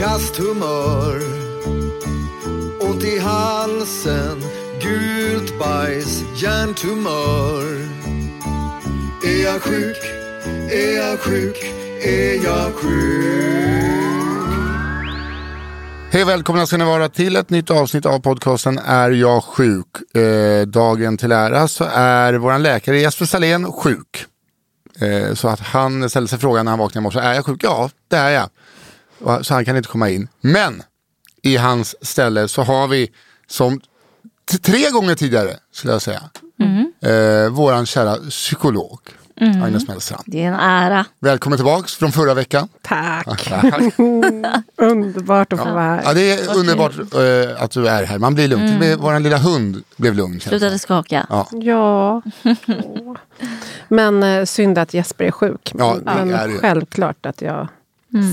kast humör. Ont i halsen, gult bajs, hjärntumör. Är jag sjuk? Är jag sjuk? Är jag sjuk? Hej välkomna ska ni vara till ett nytt avsnitt av podcasten Är jag sjuk? Eh, dagen till ära så är vår läkare Jesper Salén sjuk. Eh, så att han ställde sig frågan när han vaknade i morse, är jag sjuk? Ja, det är jag. Så han kan inte komma in. Men i hans ställe så har vi som tre gånger tidigare, skulle jag säga, eh, våran kära psykolog. Agnes Mellstrand. Det är en ära. Välkommen tillbaks från förra veckan. Tack. Underbart att få vara här. Ja, det är underbart eh, att du är här. Man blir lugn. Med vår lilla hund blev lugn. Slutade skaka. Ja. Ja. Men eh, synd att Jesper är sjuk. Ja, det Men är det. självklart att jag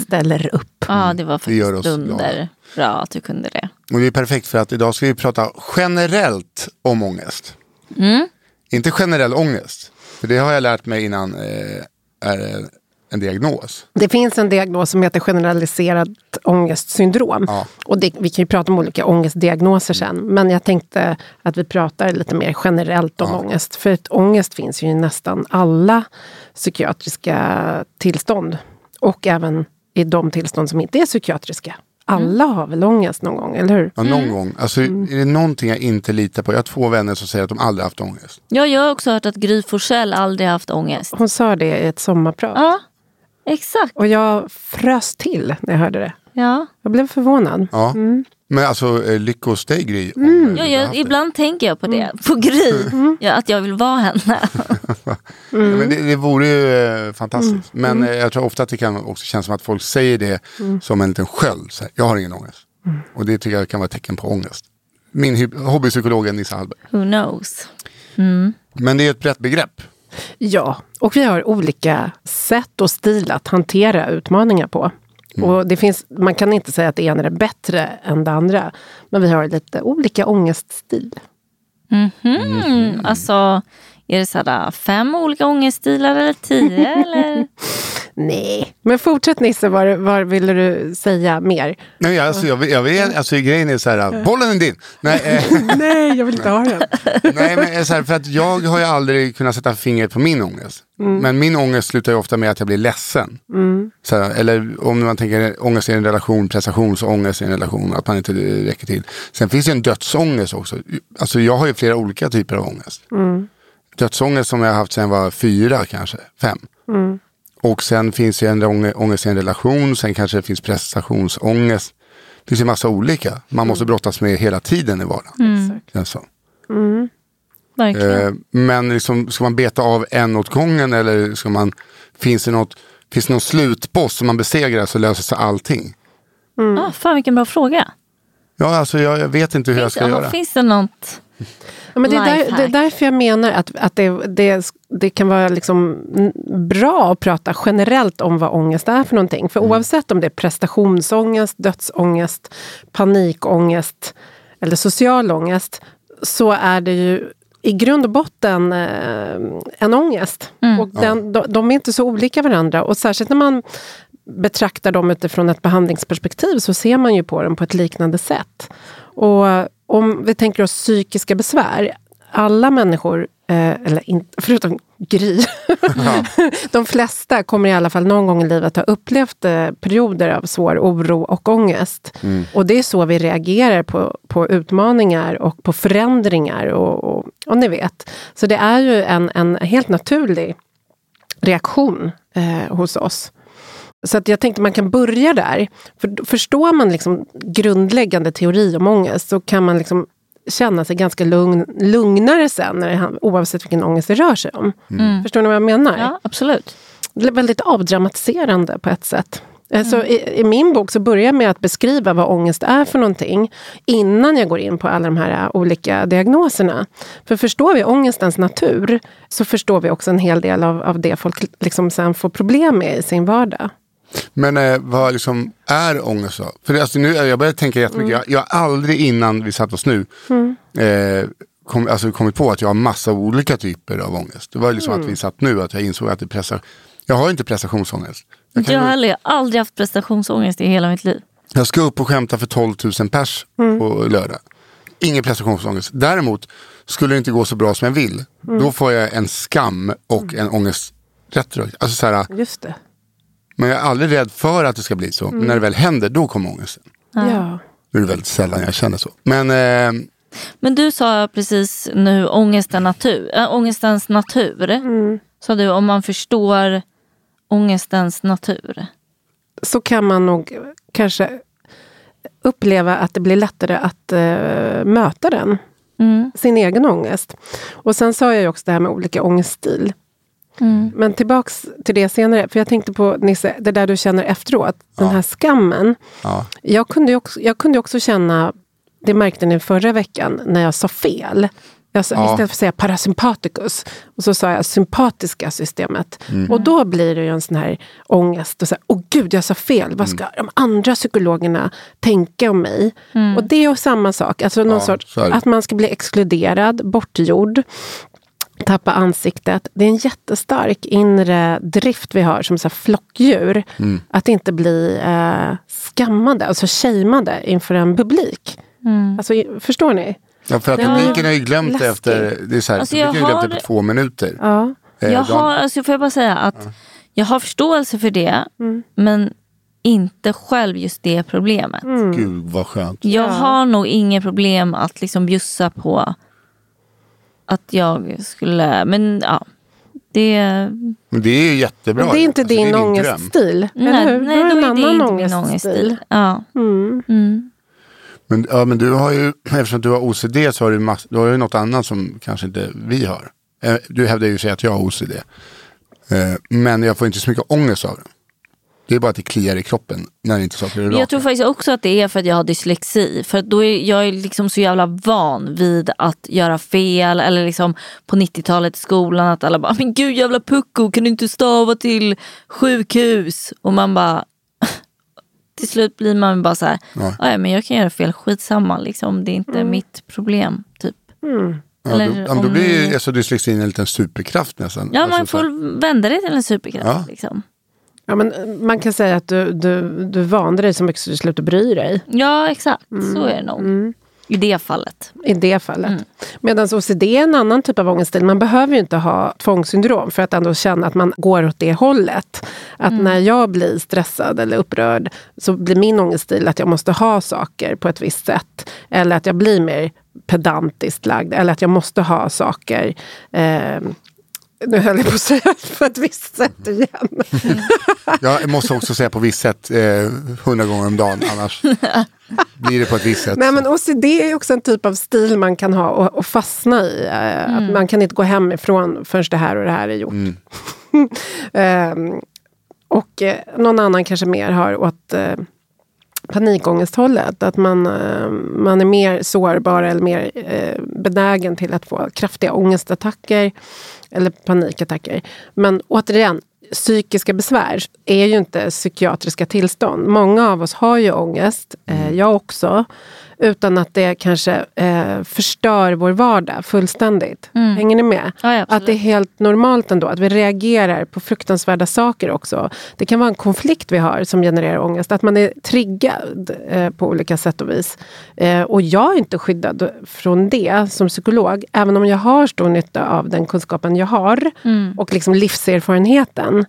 ställer upp. Ja, det var Det gör faktiskt dunder. Bra att du kunde det. Och det är perfekt för att idag ska vi prata generellt om ångest. Inte generell ångest. För det har jag lärt mig innan eh, är en diagnos. Det finns en diagnos som heter generaliserat ångestsyndrom. Ja. Och det, vi kan ju prata om olika ångestdiagnoser sen. Men jag tänkte att vi pratar lite mer generellt om Ja. ångest. För att ångest finns ju i nästan alla psykiatriska tillstånd. Och även i de tillstånd som inte är psykiatriska. Alla har väl ångest någon gång, eller hur? Ja, någon gång. Alltså, Är det någonting jag inte litar på? Jag har två vänner som säger att de aldrig haft ångest. Ja, jag har också hört att Gry Forssell aldrig haft ångest. Hon sa det i ett sommarprat. Ja, exakt. Och jag frös till när jag hörde det. Ja. Jag blev förvånad. Ja. Men alltså, eh, lycka hos dig Gry. eh, Ja, jag, det. ibland tänker jag på det. På Gry. Ja, att jag vill vara henne. Ja, men det, det vore ju eh, fantastiskt. Men eh, jag tror ofta att det kan också kännas som att folk säger det som en liten sköld. Så här, jag har ingen ångest. Och det tycker jag kan vara ett tecken på ångest. Min hobbypsykolog är Nisse Hallberg. Who knows? Men det är ett brett begrepp. Ja, och vi har olika sätt och stil att hantera utmaningar på. Mm. Och det finns, man kan inte säga att det ena är bättre än det andra. Men vi har lite olika ångeststil. Mm, alltså, är det sådär fem olika ångeststilar eller tio? eller? Nej, men fortsätt Nisse, vad, vad ville du säga mer? Nej, alltså, jag, jag vet, alltså, grejen är så här, bollen är din. Nej, eh, Nej, jag vill inte ha den. nej men eh, så här, för att jag har ju aldrig kunnat sätta fingret på min ångest. Men min ångest slutar ju ofta med att jag blir ledsen. Så här, eller om man tänker ångest i en relation, prestationsångest i en relation, att man inte räcker till. Sen finns det en dödsångest också. Alltså jag har ju flera olika typer av ångest. Dödsångest som jag har haft sedan jag var fyra kanske, fem. Och sen finns det en ånge- ångest i en relation, sen kanske det finns prestationsångest. Det finns ju massa olika. Man måste brottas med hela tiden i vardagen. Känns så. Verkligen. Eh, men liksom, ska man beta av en åt gången eller ska man, finns det något, finns det någon slutboss som man besegrar så löser sig allting? Ah, fan vilken bra fråga. Ja, alltså jag, jag vet inte hur jag Finns, ska aha, göra. finns det något Ja, men det, är där, det är därför jag menar att, att det, det, det kan vara liksom bra att prata generellt om vad ångest är för någonting. För oavsett om det är prestationsångest, dödsångest, panikångest eller social ångest så är det ju i grund och botten eh, en ångest. Och den, de, de är inte så olika varandra. Och särskilt när man betraktar dem utifrån ett behandlingsperspektiv så ser man ju på dem på ett liknande sätt. Och om vi tänker oss psykiska besvär. Alla människor, eh, eller in, förutom Gry, de flesta kommer i alla fall någon gång i livet ha upplevt eh, perioder av svår oro och ångest. Och det är så vi reagerar på, på utmaningar och på förändringar. Och, och, och ni vet. Så det är ju en, en helt naturlig reaktion eh, hos oss. Så att jag tänkte man kan börja där. För förstår man liksom grundläggande teori om ångest så kan man liksom känna sig ganska lugn, lugnare sen, när det, oavsett vilken ångest det rör sig om. Förstår ni vad jag menar? Ja, absolut. Det är väldigt avdramatiserande på ett sätt. Eh, Så i, I min bok så börjar jag med att beskriva vad ångest är för någonting innan jag går in på alla de här eh, olika diagnoserna. För förstår vi ångestens natur så förstår vi också en hel del av, av det folk liksom sen får problem med i sin vardag. Men eh, vad liksom är ångest då? För det, alltså, nu, jag börjar tänka jättemycket. Jag, jag har aldrig innan vi satt oss nu eh, kom, alltså, kommit på att jag har massa olika typer av ångest. Det var liksom att vi satt nu att jag insåg att det pressar. Jag har inte prestationsångest. Jag, kan Jag har aldrig, aldrig haft prestationsångest i hela mitt liv. jag ska upp och skämta för 12 000 pers på lördag. Ingen prestationsångest. Däremot skulle det inte gå så bra som jag vill. Då får jag en skam och en ångest. Rätt rakt. Alltså, så här, Just det. Men jag är aldrig rädd för att det ska bli så. Men när det väl händer, då kommer ångesten. Ja. Nu är det väldigt sällan jag känner så. Men eh, Men du sa precis nu ångesten natur, äh, ångestens natur. Sa du om man förstår ångestens natur. så kan man nog kanske uppleva att det blir lättare att eh, möta den. Sin egen ångest. Och sen sa jag ju också det här med olika ångeststil. Men tillbaks till det senare, för jag tänkte på Nisse, det där du känner efteråt, den här skammen. ja. Jag kunde, också, jag kunde också känna, det märkte ni förra veckan, när jag sa fel. Jag sa, Ja. Istället för att säga parasympaticus, och så sa jag sympatiska systemet. Mm. Och då blir det ju en sån här ångest. Och så här, Åh gud, jag sa fel. Vad ska Mm. de andra psykologerna tänka om mig? Och det är ju samma sak. Alltså någon Ja, sorts, att man ska bli exkluderad, bortgjord tappa ansiktet. Det är en jättestark inre drift vi har som så här flockdjur. Mm. Att inte bli eh, skammade, alltså shameade inför en publik. Alltså, i- förstår ni? Ja, för att Ja. publiken har ju glömt efter, det är så här, Alltså, publiken har glömt två minuter. Ja. Eh, Jag de- har, alltså, får jag bara säga att jag har förståelse för det. Men inte själv just det problemet. Gud vad skönt. Jag har nog inget problem att liksom bjussa på att jag skulle, men ja. Det, Men det är ju jättebra. Men det är inte Alltså, din ångeststil, nej, eller hur? nej, en är det annan inte min ångeststil. Ja. Mm. Men, ja, men du har ju, eftersom du har OCD så har du, mass, du har ju något annat som kanske inte vi har. Eh, Du hävdar ju sig att jag har OCD. Eh, Men jag får inte så mycket ångest av det. Det är bara att det kliar i kroppen när inte saker är raka. Jag tror faktiskt också att det är för att jag har dyslexi. För då är jag är liksom så jävla van vid att göra fel. Eller liksom på 90-talet i skolan att alla bara, men gud jävla pucko kan du inte stava till sjukhus? Och man bara, till slut blir man bara så här, Ja. "Ja, ja, men jag kan göra fel, skitsamma liksom. Det är inte mitt problem. typ. Ja, då, ja, men då om- blir ju alltså, dyslexin en liten superkraft nästan. Ja, alltså, man får vända det till en superkraft. Ja. Liksom. Ja, men eh, man kan säga att du, du, du vande dig så mycket så du slutar bry dig. Ja, exakt. Så är det nog. I det fallet. I det fallet. Mm. Medan OCD är en annan typ av ångeststil. Man behöver ju inte ha tvångssyndrom för att ändå känna att man går åt det hållet. Att Mm. när jag blir stressad eller upprörd så blir min ångeststil att jag måste ha saker på ett visst sätt. Eller att jag blir mer pedantiskt lagd. Eller att jag måste ha saker eh, nu höll jag på att säga på ett visst sätt igen. Jag måste också säga på visst sätt eh, hundra gånger om dagen. Annars blir det på ett visst sätt. Nej, men OCD är också en typ av stil man kan ha och, och fastna i. Eh, Att man kan inte gå hemifrån förrän det här och det här är gjort. Ehm, och eh, någon annan kanske mer har åt eh, panikångesthållet. Att man, eh, man är mer sårbar eller mer eh, benägen till att få kraftiga ångestattacker eller panikattacker. Men återigen, psykiska besvär är ju inte psykiatriska tillstånd. Många av oss har ju ångest, eh, jag också. Utan att det kanske eh, förstör vår vardag fullständigt. Hänger ni med? Ja, att det är helt normalt ändå, att vi reagerar på fruktansvärda saker också. Det kan vara en konflikt vi har som genererar ångest. Att man är triggad eh, på olika sätt och vis. Eh, och jag är inte skyddad från det som psykolog. Även om jag har stor nytta av den kunskapen jag har. Och liksom livserfarenheten.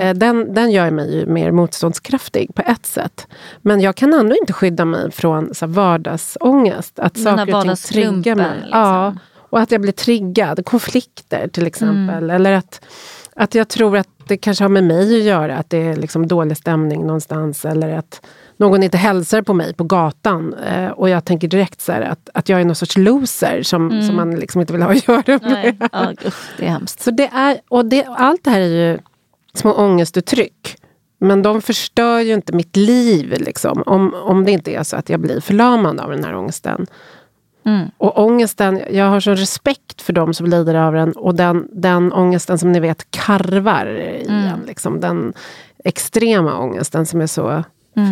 Eh, den, den gör mig mer motståndskraftig på ett sätt. Men jag kan ändå inte skydda mig från så här, vardagsångest. Att där saker och ting triggar mig. liksom. Ja, och att jag blir triggad. Konflikter till exempel. Eller att, att jag tror att det kanske har med mig att göra. Att det är liksom dålig stämning någonstans. Eller att någon inte hälsar på mig på gatan. Eh, och jag tänker direkt så här att, att jag är någon sorts loser som, som man liksom inte vill ha att göra med. Nej, usch, det är hemskt. Så det är, och det, allt det här är ju små ångestuttryck. Men de förstör ju inte mitt liv, liksom, om, om det inte är så att jag blir förlamad av den här ångesten. Och ångesten, jag har sån respekt för de som lider av den och den, den ångesten som ni vet karvar i en. Liksom, den extrema ångesten som är så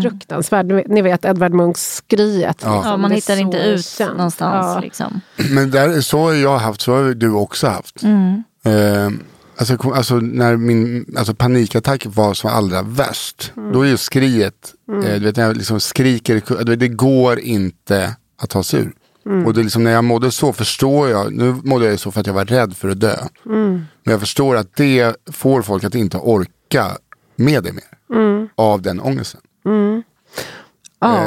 fruktansvärd. Ni vet- Edvard Munchs skriet. Ja. Ja, man hittar inte ut känt. någonstans. Ja. Liksom. Men där, så har jag haft, så har du också haft. Eh, alltså, alltså när min alltså, panikattack var som allra värst. Då är ju skriet, eh, du vet när jag liksom skriker, det går inte att ta sig ur. Och det liksom, när jag mådde så förstår jag, nu mådde jag så för att jag var rädd för att dö. Men jag förstår att det får folk att inte orka med det mer. Av den ångesten.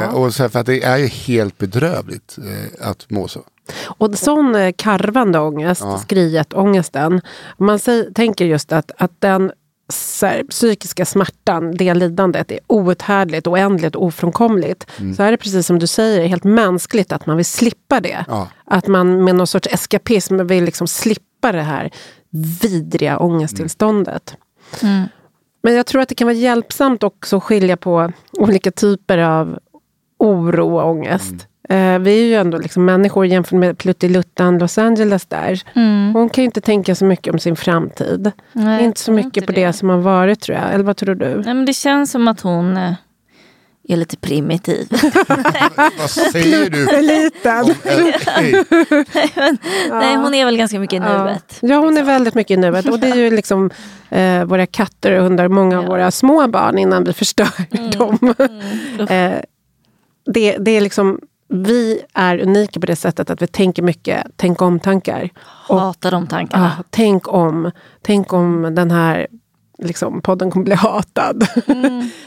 Eh, och så för att det är ju helt bedrövligt eh, att må så. Och sån eh, karvande ångest, skriet, ångesten. Om man säger, tänker just att, att den här, psykiska smärtan, det lidandet är outhärdligt, oändligt, ofrånkomligt. Så är det precis som du säger, helt mänskligt att man vill slippa det. Ja. Att man med någon sorts eskapism vill liksom slippa det här vidriga ångesttillståndet. Men jag tror att det kan vara hjälpsamt också att skilja på olika typer av oro och ångest. Eh, vi är ju ändå liksom människor jämfört med pluttiluttan Los Angeles där. Hon kan ju inte tänka så mycket om sin framtid. Nej, inte så mycket inte på det. det. som har varit tror jag. Eller vad tror du? Nej, men det känns som att hon eh, är lite primitiv. Vad säger du? Liten. Hej. Nej, hon är väl ganska mycket i nuet. Ja, hon är väldigt mycket i nuet. Och det är ju liksom eh, våra katter och hundar, många av våra små barn innan vi förstör dem. eh, det, det är liksom, vi är unika på det sättet att vi tänker mycket tänk om-tankar. Hatar de tankarna. ah, tänk om, tänk om den här liksom, podden kommer bli hatad.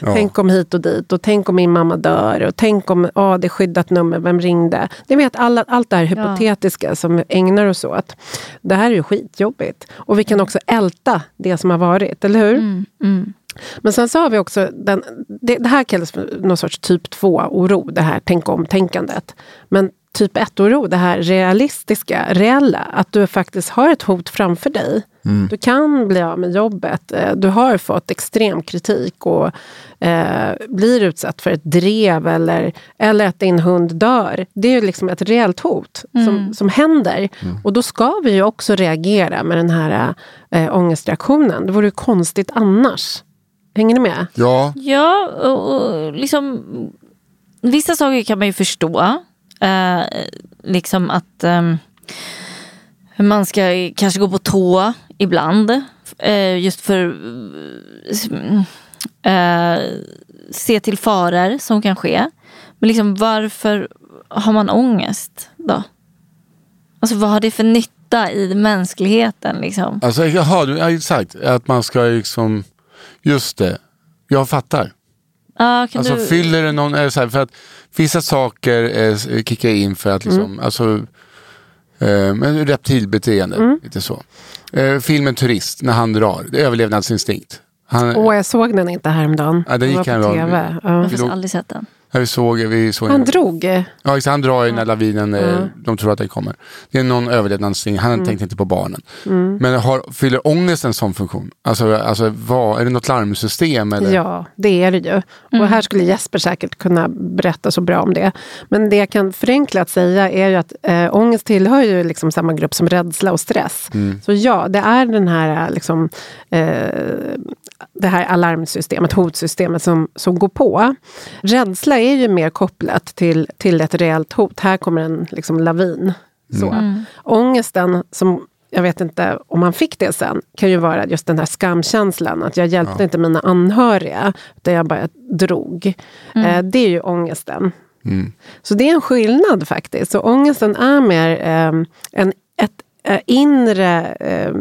tänk om hit och dit och tänk om min mamma dör och tänk om ah, det är skyddat nummer, vem ringde? Ni vet alla, allt det här hypotetiska som vi ägnar oss åt. Det här är ju skitjobbigt. Och vi kan också älta det som har varit, eller hur? Men sen så har vi också, den, det, det här kallas för någon sorts typ 2-oro, det här tänk om-tänkandet. Men typ 1-oro, det här realistiska, reella, att du faktiskt har ett hot framför dig. Du kan bli av med jobbet, eh, du har fått extrem kritik och eh, blir utsatt för ett drev eller, eller att din hund dör. Det är ju liksom ett reellt hot som, som händer. Och då ska vi ju också reagera med den här eh, ångestreaktionen. Det vore ju konstigt annars. Hänger ni med? Ja, Ja, och, och liksom vissa saker kan man ju förstå. Eh, liksom att ehm, man ska kanske gå på tå ibland. Eh, just för eh, se till faror som kan ske. Men liksom varför har man ångest då? Alltså vad har det för nytta i mänskligheten liksom? alltså jaha, du- ja, exakt. Att man ska liksom, just det. Jag fattar. Ah, Alltså du... fyller det någon, är så här, för att vissa saker eh, kickar in för att liksom, Mm. alltså, eh, reptilbeteende, Mm. lite så. Eh, filmen Turist, när han drar, det är överlevnadsinstinkt. Han, Åh, jag såg den inte häromdagen. Ja, den var gick på häromdagen. TV. Jag har Ja. faktiskt låg- aldrig sett den. Ja, vi såg, vi såg Han drog. eh, Ja, exakt, han drar ju när lavinen, eh, de tror att den kommer. Det är någon överlevnadsinstinkt, han tänkte inte på barnen. Men har, fyller ångest en sån funktion? Alltså, alltså vad, är det något larmsystem? Eller? Ja, det är det ju. Och här skulle Jesper säkert kunna berätta så bra om det. Men det jag kan förenklat säga är ju att äh, ångest tillhör ju liksom samma grupp som rädsla och stress. Så ja, det är den här eh, liksom, eh, det här alarmsystemet, hotsystemet som, som går på. Rädsla är ju mer kopplat till, till ett reellt hot. Här kommer en liksom, lavin. Så. Ångesten, som jag vet inte om man fick det sen, kan ju vara just den här skamkänslan. Att jag hjälpte inte mina anhöriga, utan jag bara drog. Eh, det är ju ångesten. Så det är en skillnad faktiskt. Så ångesten är mer eh, en, inre eh,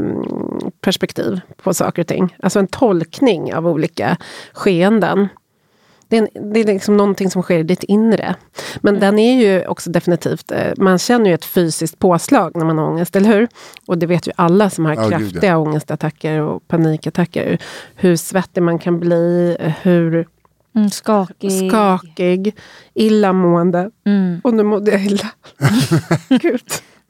perspektiv på saker och ting. Alltså en tolkning av olika skeenden. Det är, det är liksom någonting som sker i ditt inre. Men den är ju också definitivt, eh, man känner ju ett fysiskt påslag när man har ångest, eller hur? Och det vet ju alla som har Ja, gud, ja. kraftiga ångestattacker och panikattacker. Hur svettig man kan bli, hur Mm, skakig. skakig, illamående. Mm. Och nu mådde jag illa. Gud.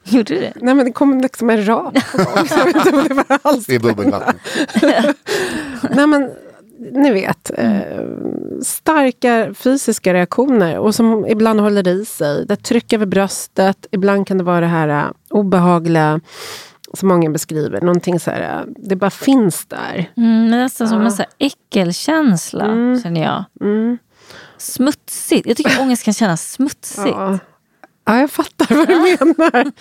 Gjorde du det? Nej men det kom liksom en rap jag vet inte om det var alls. Det är bubbelvatten. Nej men, ni vet. Eh, starka fysiska reaktioner och som ibland håller i sig. Det trycker över bröstet. Ibland kan det vara det här eh, obehagliga som många beskriver. Någonting så här, eh, det bara finns där. Mm, nästan som en så här äckelkänsla känner jag. Smutsigt. Jag tycker ångest kan kännas smutsigt. Ja. Ja, jag fattar vad du menar.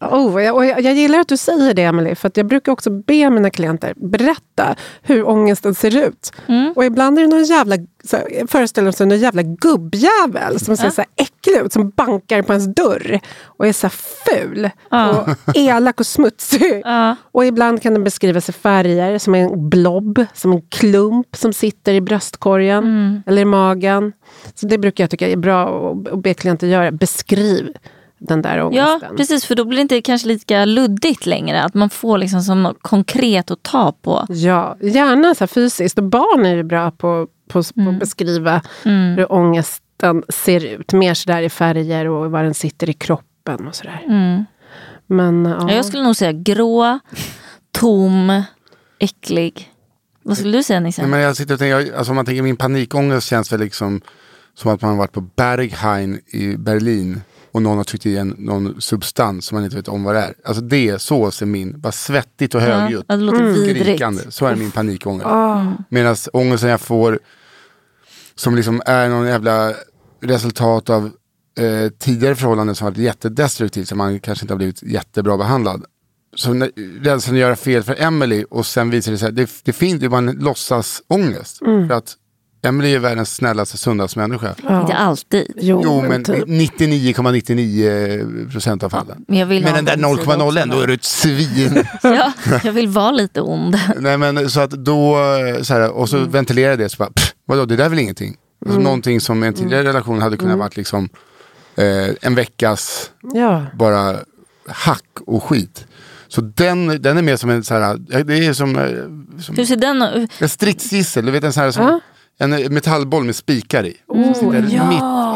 Oh, jag, jag, jag gillar att du säger det, Emily, för jag brukar också be mina klienter berätta hur ångesten ser ut. Och ibland är det någon jävla, så här, föreställer sig någon jävla gubbjävel som ser så här äcklig ut, som bankar på ens dörr och är så ful och elak och smutsig. Ja. Och ibland kan den beskrivas i färger, som en blob, som en klump som sitter i bröstkorgen eller i magen. Så det brukar jag tycka är bra att- be klienter göra. Beskriv den där Ja, ångesten. precis. För då blir det inte kanske lika luddigt längre. Att man får liksom som något konkret att ta på. Ja, gärna så fysiskt. Och barn är ju bra på, på, på att beskriva hur ångesten ser ut. Mer sådär i färger och var den sitter i kroppen och sådär. Men ja. Ja, Jag skulle nog säga grå, tom, äcklig. Vad skulle du säga Nisse? Nej, men jag sitter och tänker, alltså, om man tänker min panikångest känns väl liksom som att man har varit på Berghain i Berlin och någon har tryckt i en någon substans som man inte vet om vad det är. Alltså det, så ser min, bara svettigt och högljutt. Ja, det låter skrikande. Så är min panikångest. Medan ångesten jag får som liksom är någon jävla resultat av eh, tidigare förhållanden som varit jättedestruktivt, som man kanske inte har blivit jättebra behandlad. Så när- rädslan att göra fel för Emily och sen visar det sig, det, det finns ju bara en låtsasångest. För att Emily är världens snällaste, sundaste människa. Inte alltid. Jo, Jo, men typ. 99,99 procent av fallen. Men jag vill Men den där en sida 0,01 också. då är du ett svin. Ja, jag vill vara lite ond. Nej men så att då, så här, och så Mm. ventilerar det, så bara, pff, vadå det där är väl ingenting. Alltså, Någonting som i en tidigare Mm. relation hade kunnat varit liksom eh, en veckas Ja. bara hack och skit. Så den, den är mer som en så här, ja, det är som, eh, som Hur ser den en stridsgissel, du vet en sån här som, Ja. En metallboll med spikar i. Oh, Sitter ja.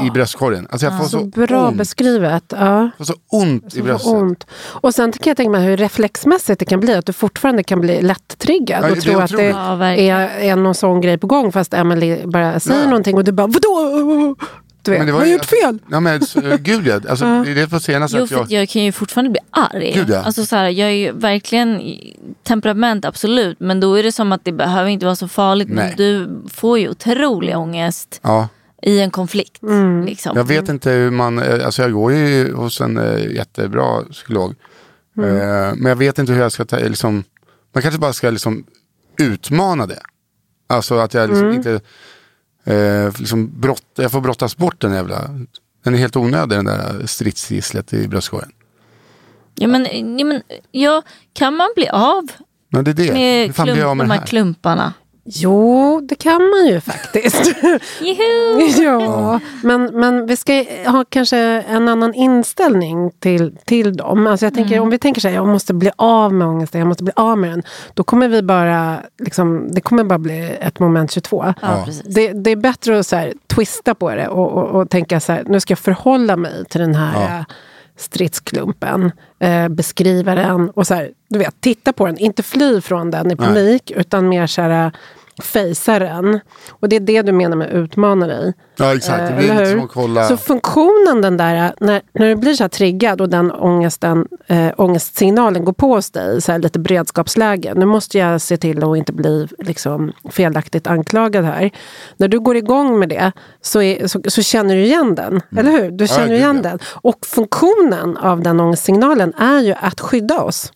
mitt i bröstkorgen. Alltså jag får Så så, bra ont, beskrivet. Ja. jag får så ont i Så bröstet. ont. Och sen kan jag tänka mig hur reflexmässigt det kan bli. Att du fortfarande kan bli lätt-triggad Ja, och det är tro att det. Ja, är, är någon sån grej på gång fast Emily bara säger Ja. någonting och du bara vadå? Du vet, Men det har var jag ju- gjort fel? Ja men så, gud ja, alltså, det är det på senaste Jo, att för jag, jag kan ju fortfarande bli arg. Gud, ja. alltså, så här, jag är ju verkligen temperament, absolut. Men då är det som att det behöver inte vara så farligt. Nej. Men du får ju otrolig ångest ja. i en konflikt. Mm. Liksom. Jag vet inte hur man, eh, alltså jag går ju hos en eh, jättebra psykolog. Mm. Eh, men jag vet inte hur jag ska ta, liksom, man kanske bara ska liksom utmana det. Alltså att jag liksom Mm. inte, eh, liksom brott, jag får brottas bort den jävla, den är helt onödig den där stridsgisslet i bröstkorgen. Ja, men, ja, men, ja, kan man bli av Men det är det, med klump, med de här? klumparna? Jo, det kan man ju faktiskt. Ja, men, men vi ska ha kanske en annan inställning till, till dem. Alltså jag tänker, Om vi tänker så här, jag måste bli av med ångesten, jag måste bli av med den. Då kommer vi bara, liksom, det kommer bara bli ett moment 22. Ja. Det, det är bättre att så här, twista på det och, och, och tänka så här, nu ska jag förhålla mig till den här Ja. stridsklumpen, eh, beskriva den och så här, du vet, titta på den, inte fly från den i panik utan mer så här, eh, fejsa den. Och det är det du menar med utmana dig. Ja exakt, det Eh, blir lite hur? som att kolla. Så funktionen den där, när, när du blir så här triggad och den ångesten, äh, ångestsignalen går på hos dig, så här lite beredskapsläge. Nu måste jag se till att inte bli liksom, felaktigt anklagad här. När du går igång med det så, är, så, så känner du igen den, eller hur? Du känner gud, igen ja. den. Och funktionen av den ångestsignalen är ju att skydda oss.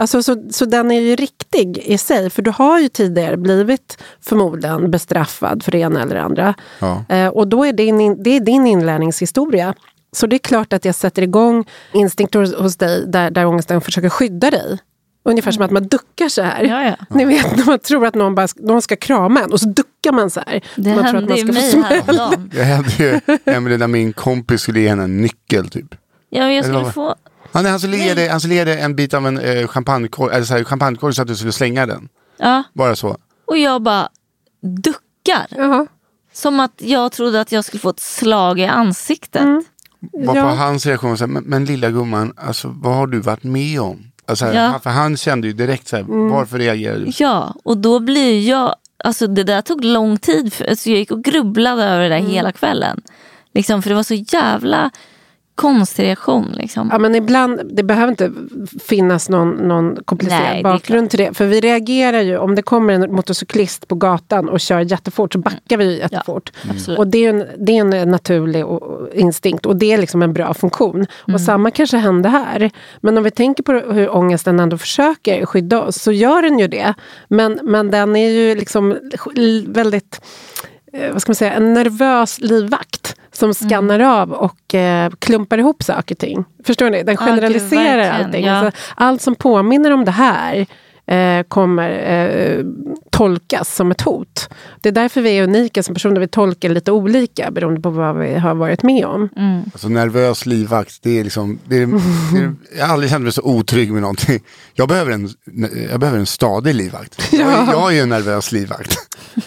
Alltså, så, så den är ju riktig i sig, för du har ju tidigare blivit förmodligen bestraffad för det ena eller det andra. Ja. Eh, och då är det, din, det är din inlärningshistoria. Så det är klart att jag sätter igång instinkter hos, dig där, där ångesten försöker skydda dig. Ungefär som att man duckar så här. Ja, ja. Ni vet när man tror att någon, bara, ska- någon ska krama en och så duckar man så här. Det man tror att hände man ju mig häromdagen. Jag hade ju Emelie när min kompis skulle ge henne en nyckel typ. Ja, jag skulle få... Han, han, ge dig, han ge dig en bit av en eh, champagnekorg, eller så här, champagnekorg så att du skulle slänga den. Ja, Bara så. och jag bara duckar. Jaha. Som att jag trodde att jag skulle få ett slag i ansiktet. Mm. Varpå Ja. hans reaktion var så här, men, men lilla gumman, alltså, vad har du varit med om? Alltså, här, Ja. han, för han kände ju direkt så här, Mm. varför reagerar du? Ja, och då blir jag... Alltså det där tog lång tid. För, alltså jag gick och grubblade över det där Mm. hela kvällen. Liksom, för det var så jävla konstig reaktion. Liksom. Ja, men ibland, det behöver inte finnas någon, någon komplicerad Nej, det är bakgrund till det. För vi reagerar ju, om det kommer en motorcyklist på gatan och kör jättefort så backar vi ju jättefort. absolut. och det är, en, det är en naturlig instinkt och det är liksom en bra funktion. Och samma kanske hände här. Men om vi tänker på hur ångesten ändå försöker skydda oss så gör den ju det. Men, men den är ju liksom väldigt eh, vad ska man säga, en nervös livvakt som skannar av och eh, klumpar ihop saker och ting. Förstår ni? Den gud, generaliserar verkligen, allting. ja. Alltså, allt som påminner om det här eh, kommer eh, tolkas som ett hot. Det är därför vi är unika som personer. Vi tolkar lite olika beroende på vad vi har varit med om. Alltså nervös livvakt, det är liksom, det är, det är, jag har aldrig känt mig så otrygg med någonting. Jag behöver en, jag behöver en stadig livvakt. Jag, är, jag är ju en nervös livvakt.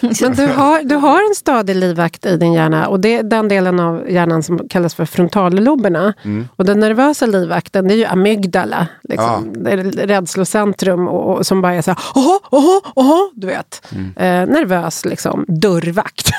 Men du har, du har en stadig livvakt i din hjärna och det är den delen av hjärnan som kallas för frontalloberna. Och den nervösa livvakten det är ju amygdala, liksom. det är rädslocentrum och, och som bara är så här, oho, oho, oho, du vet. Eh, nervös liksom, dörrvakt.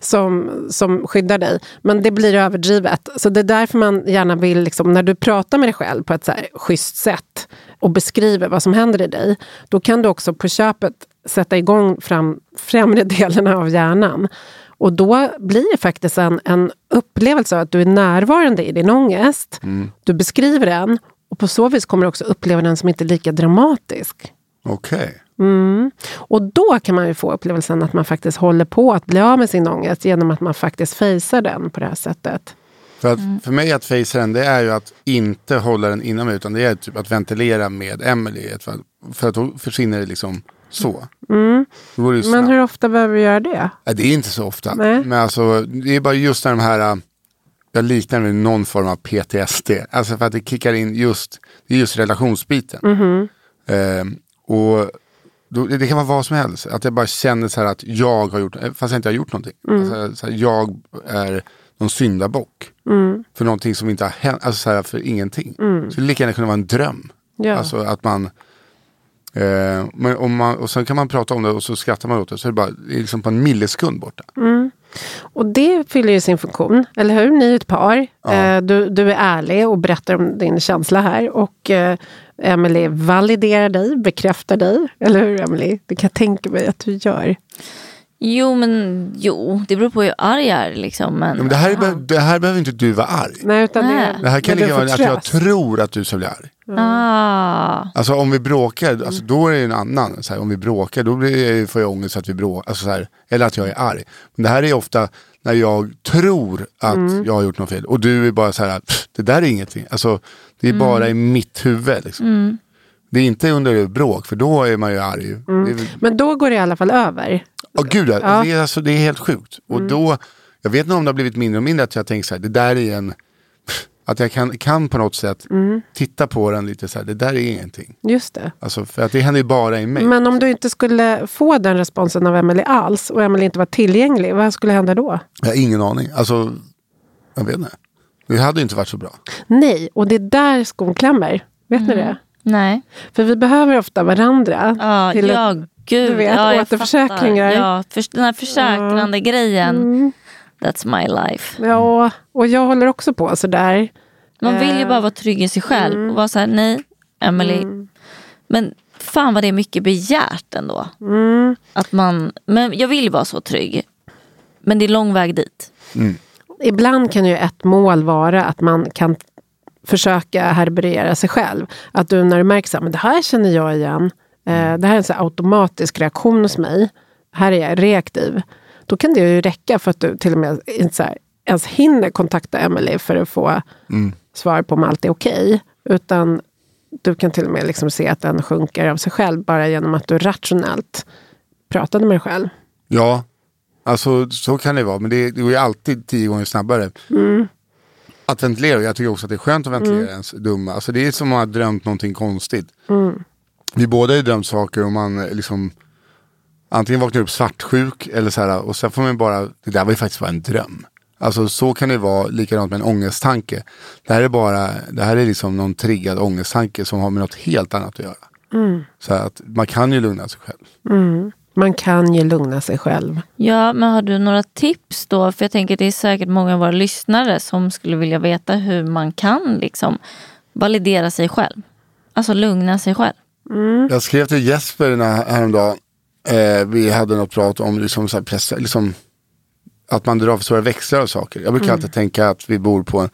som, som skyddar dig. Men det blir överdrivet. Så det är därför man gärna vill, liksom, när du pratar med dig själv på ett så här schysst sätt och beskriver vad som händer i dig, då kan du också på köpet sätta igång fram, främre delarna av hjärnan. Och då blir det faktiskt en, en upplevelse av att du är närvarande i din ångest. Du beskriver den och på så vis kommer du också uppleva den som inte lika dramatisk. Okej. Och då kan man ju få upplevelsen att man faktiskt håller på att bli av med sin ångest genom att man faktiskt fejsar den på det här sättet. För, att, för mig att fejsa den, det är ju att inte hålla den inom mig, utan det är typ att ventilera med ett fall. För att då försvinner det liksom så. Går det Mm. Men hur ofta behöver du göra det? Nej, det är inte så ofta. Nej. Men alltså, det är bara just när de här, äh, jag liknar det någon form av PTSD. Alltså för att det kickar in just, det är just relationsbiten. Mhm. Ehm, och då, det kan vara vad som helst. Att jag bara känner så här att jag har gjort, fast jag inte har gjort någonting. Mm. Alltså, så här, jag är någon syndabock. Mm. För någonting som inte har hänt, alltså så här, för ingenting. Så det lika gärna kunna vara en dröm. Ja. Alltså att man Eh, men om man, och sen kan man prata om det och så skrattar man åt det. Så är det bara det är liksom på en millisekund borta. Och det fyller ju sin funktion, eller hur? Ni är ett par. Eh, Du, du är ärlig och berättar om din känsla här. Och eh, Emily validerar dig, bekräftar dig. Eller hur Emily? Det kan jag tänka mig att du gör. Jo, men jo, det beror på hur arg jag är. Liksom, men, Ja, men det, här är, det här behöver inte du vara arg. Nej, utan Nej. det, Det här kan får att jag tror att du ska bli arg. Ah, Alltså om vi bråkar, alltså, då är det en annan. Så här, om vi bråkar, då blir jag, får jag ångest att vi bråkar. Alltså, så här, eller att jag är arg. Men det här är ofta när jag tror att Mm. jag har gjort något fel. Och du är bara så här, "Pff, det där är ingenting. Alltså, det är bara i mitt huvud. Liksom. Det är inte under bråk, för då är man ju arg. Mm. Är, Men då går det i alla fall över. Åh gud, ja. Ja. Det, är, alltså, det är helt sjukt. Och då, jag vet inte om det har blivit mindre och mindre att jag tänker så här, det där är en, att jag kan, kan på något sätt titta på den lite så här, det där är ingenting. Just det. Alltså, för att det händer ju bara i mig. Men om du inte skulle få den responsen av Emily alls och Emily inte var tillgänglig, vad skulle hända då? Jag har ingen aning. Alltså, jag vet inte. Det hade ju inte varit så bra. Nej, och det är där skon klämmer. Vet ni det? Nej. För vi behöver ofta varandra. Ja, till ett- ja gud. du vet, ja, jag återförsäkringar. Ja, för, den här försäkrande grejen. That's my life. Ja, och jag håller också på sådär. Man vill ju Eh, bara vara trygg i sig själv mm. och vara så här, nej, Emily. Men fan vad det är mycket begärt ändå. Mm. Att man, men jag vill vara så trygg. Men det är lång väg dit. Ibland kan ju ett mål vara att man kan försöka herberera sig själv. Att du när du märker att det här känner jag igen. Eh, det här är en så automatisk reaktion hos mig. Här är jag reaktiv. Då kan det ju räcka för att du till och med inte här, ens hinner kontakta Emily för att få svar på om allt är okej. Utan du kan till och med liksom se att den sjunker av sig själv bara genom att du rationellt pratade med dig själv. Ja, alltså så kan det vara. Men det, går ju alltid tio gånger snabbare. Att ventilera, jag tycker också att det är skönt att ventilera ens dumma. Alltså det är som att man har drömt någonting konstigt. Vi båda har ju drömt saker och man liksom antingen vaknar upp svartsjuk eller så här och sen får man bara, det där var ju faktiskt bara en dröm. Alltså så kan det vara likadant med en ångesttanke. Det här är bara, det här är liksom någon triggad ångesttanke som har med något helt annat att göra. Så att man kan ju lugna sig själv. Man kan ju lugna sig själv. Ja, men har du några tips då? För jag tänker att det är säkert många av våra lyssnare som skulle vilja veta hur man kan liksom validera sig själv. Alltså lugna sig själv. Jag skrev till Jesper den här, häromdagen. Eh, vi hade något prat om liksom, så här, press, liksom, att man drar för stora växlar av saker. Jag brukar alltid tänka att vi bor på, en,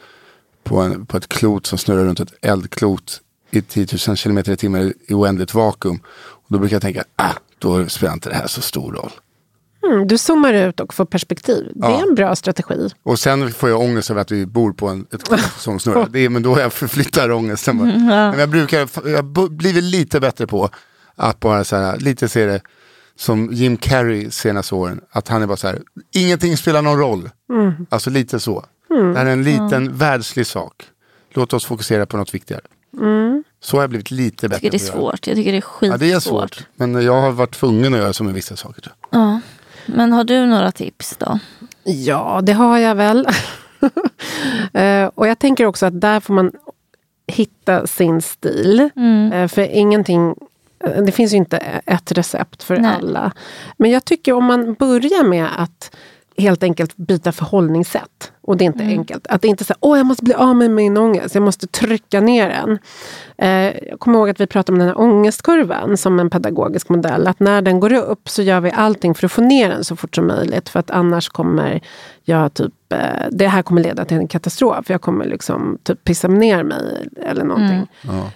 på, en, på ett klot som snurrar runt ett eldklot i 10 000 km i timmen i oändligt vakuum. Och då brukar jag tänka, ah, då spelar inte det här så stor roll. Mm, du zoomar ut och får perspektiv. Det är Ja. en bra strategi. Och sen får jag ångest över att vi bor på en, ett klot som snurrar. Det är, men då jag förflyttar ångesten. bara. Men jag brukar, jag blivit lite bättre på att bara så här, lite se det som Jim Carrey senaste åren. Att han är bara så här, ingenting spelar någon roll. Alltså lite så. Det här är en liten världslig sak. Låt oss fokusera på något viktigare. Så har jag blivit lite Jag bättre tycker det är svårt. Jag tycker det är skitsvårt. Ja, det är svårt. Men jag har varit tvungen att göra så med vissa saker. Jag. Ja. Men har du några tips då? Ja, det har jag väl. Eh, och jag tänker också att där får man hitta sin stil. Eh, för ingenting, det finns ju inte ett recept för Nej. alla. Men jag tycker om man börjar med att helt enkelt byta förhållningssätt. Och det är inte enkelt. Att det inte är så åh jag måste bli av med min ångest, jag måste trycka ner den. Eh, jag kommer ihåg att vi pratade om den här ångestkurvan som en pedagogisk modell. Att när den går upp så gör vi allting för att få ner den så fort som möjligt. För att annars kommer jag typ, eh, det här kommer leda till en katastrof. Jag kommer liksom typ pissa ner mig eller någonting.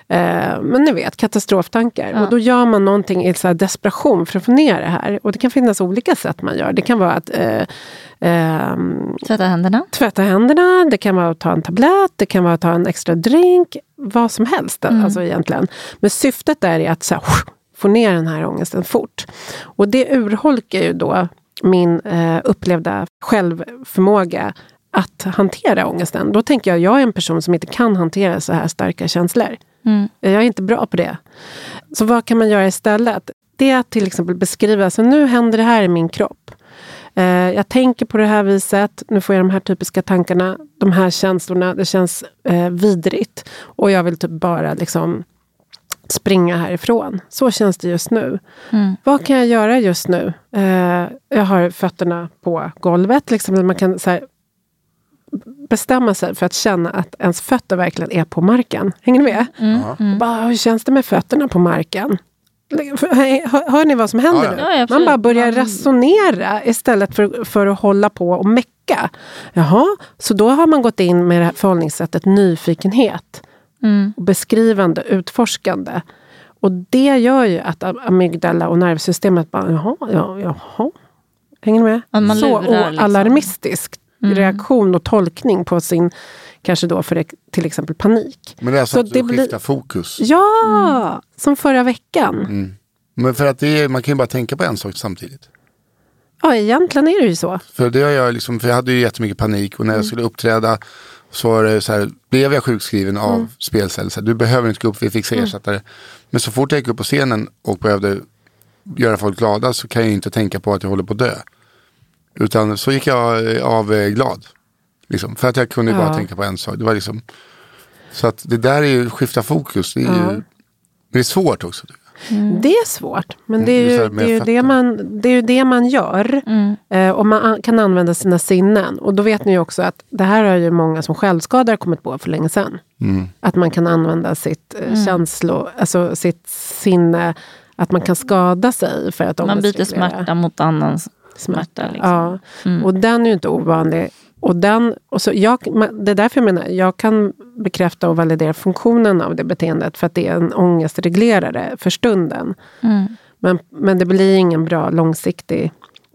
Eh, men ni vet, katastroftankar. Och då gör man någonting i så här desperation för att få ner det här. Och det kan finnas olika sätt man gör. Det kan vara att eh, ehm, Tvätta händerna? tvätta händerna, det kan vara att ta en tablett, det kan vara att ta en extra drink. Vad som helst alltså egentligen. Men syftet där är att så här, få ner den här ångesten fort. Och det urholkar ju då min eh, upplevda självförmåga att hantera ångesten. Då tänker jag, jag är en person som inte kan hantera så här starka känslor. Jag är inte bra på det. Så vad kan man göra istället? Det är att till exempel beskriva, så nu händer det här i min kropp. Eh, jag tänker på det här viset, nu får jag de här typiska tankarna, de här känslorna, det känns eh, vidrigt. Och jag vill typ bara liksom springa härifrån. Så känns det just nu. Vad kan jag göra just nu? Eh, jag har fötterna på golvet. Liksom, man kan så här, bestämma sig för att känna att ens fötter verkligen är på marken. Hänger ni med? Bara, hur känns det med fötterna på marken? Hör, hör ni vad som händer Ja, ja. nu? Man bara börjar Man- resonera istället för, för att hålla på och mecka. Jaha, så då har man gått in med det här förhållningssättet nyfikenhet. Och beskrivande, utforskande. Och det gör ju att amygdala och nervsystemet bara, jaha, ja, jaha. Hänger ni med? Ja, Så lurar liksom. alarmistiskt reaktion och tolkning på sin, kanske då för till exempel panik. Men det är alltså Så att du det blir- skiftar fokus. Ja, som förra veckan. Men för att det är, man kan ju bara tänka på en sak samtidigt. Ja, egentligen är det ju så. För det har jag liksom, för jag hade ju jättemycket panik och när Mm. jag skulle uppträda så var det så här, blev jag sjukskriven av Mm. spelcell. Så här, du behöver inte gå upp, vi fixar ersättare. Men så fort jag gick upp på scenen och behövde göra folk glada så kan jag inte tänka på att jag håller på att dö. Utan så gick jag eh, av eh, glad. Liksom, för att jag kunde bara Ja. tänka på en sak. Det var liksom, så att det där är ju skifta fokus. Det är, ju, det är svårt också. Det är svårt, men det är Mm, ju det, är ju det, man, det, är ju det man gör. Mm. Eh, och man an- kan använda sina sinnen. Och då vet ni ju också att det här har ju många som självskadare kommit på för länge sedan. Mm. Att man kan använda sitt eh, känslo, alltså sitt sinne, att man kan skada sig för att Man byter smärta mot annan smärta. Liksom. Ja, och den är ju inte ovanlig. Och den, och så jag, det är därför jag menar, jag kan bekräfta och validera funktionen av det beteendet för att det är en ångestreglerare för stunden. Men, men det blir ingen bra långsiktig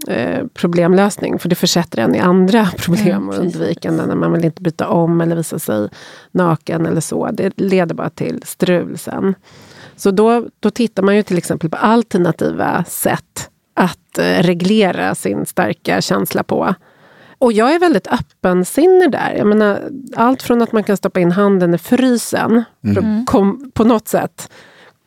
eh, problemlösning för det försätter en i andra problem och undvikande när man vill inte byta om eller visa sig naken eller så. Det leder bara till strul sen. Så då, då tittar man ju till exempel på alternativa sätt att eh, reglera sin starka känsla på. Och jag är väldigt öppensinnig där. Jag menar, allt från att man kan stoppa in handen i frysen för att kom, på något sätt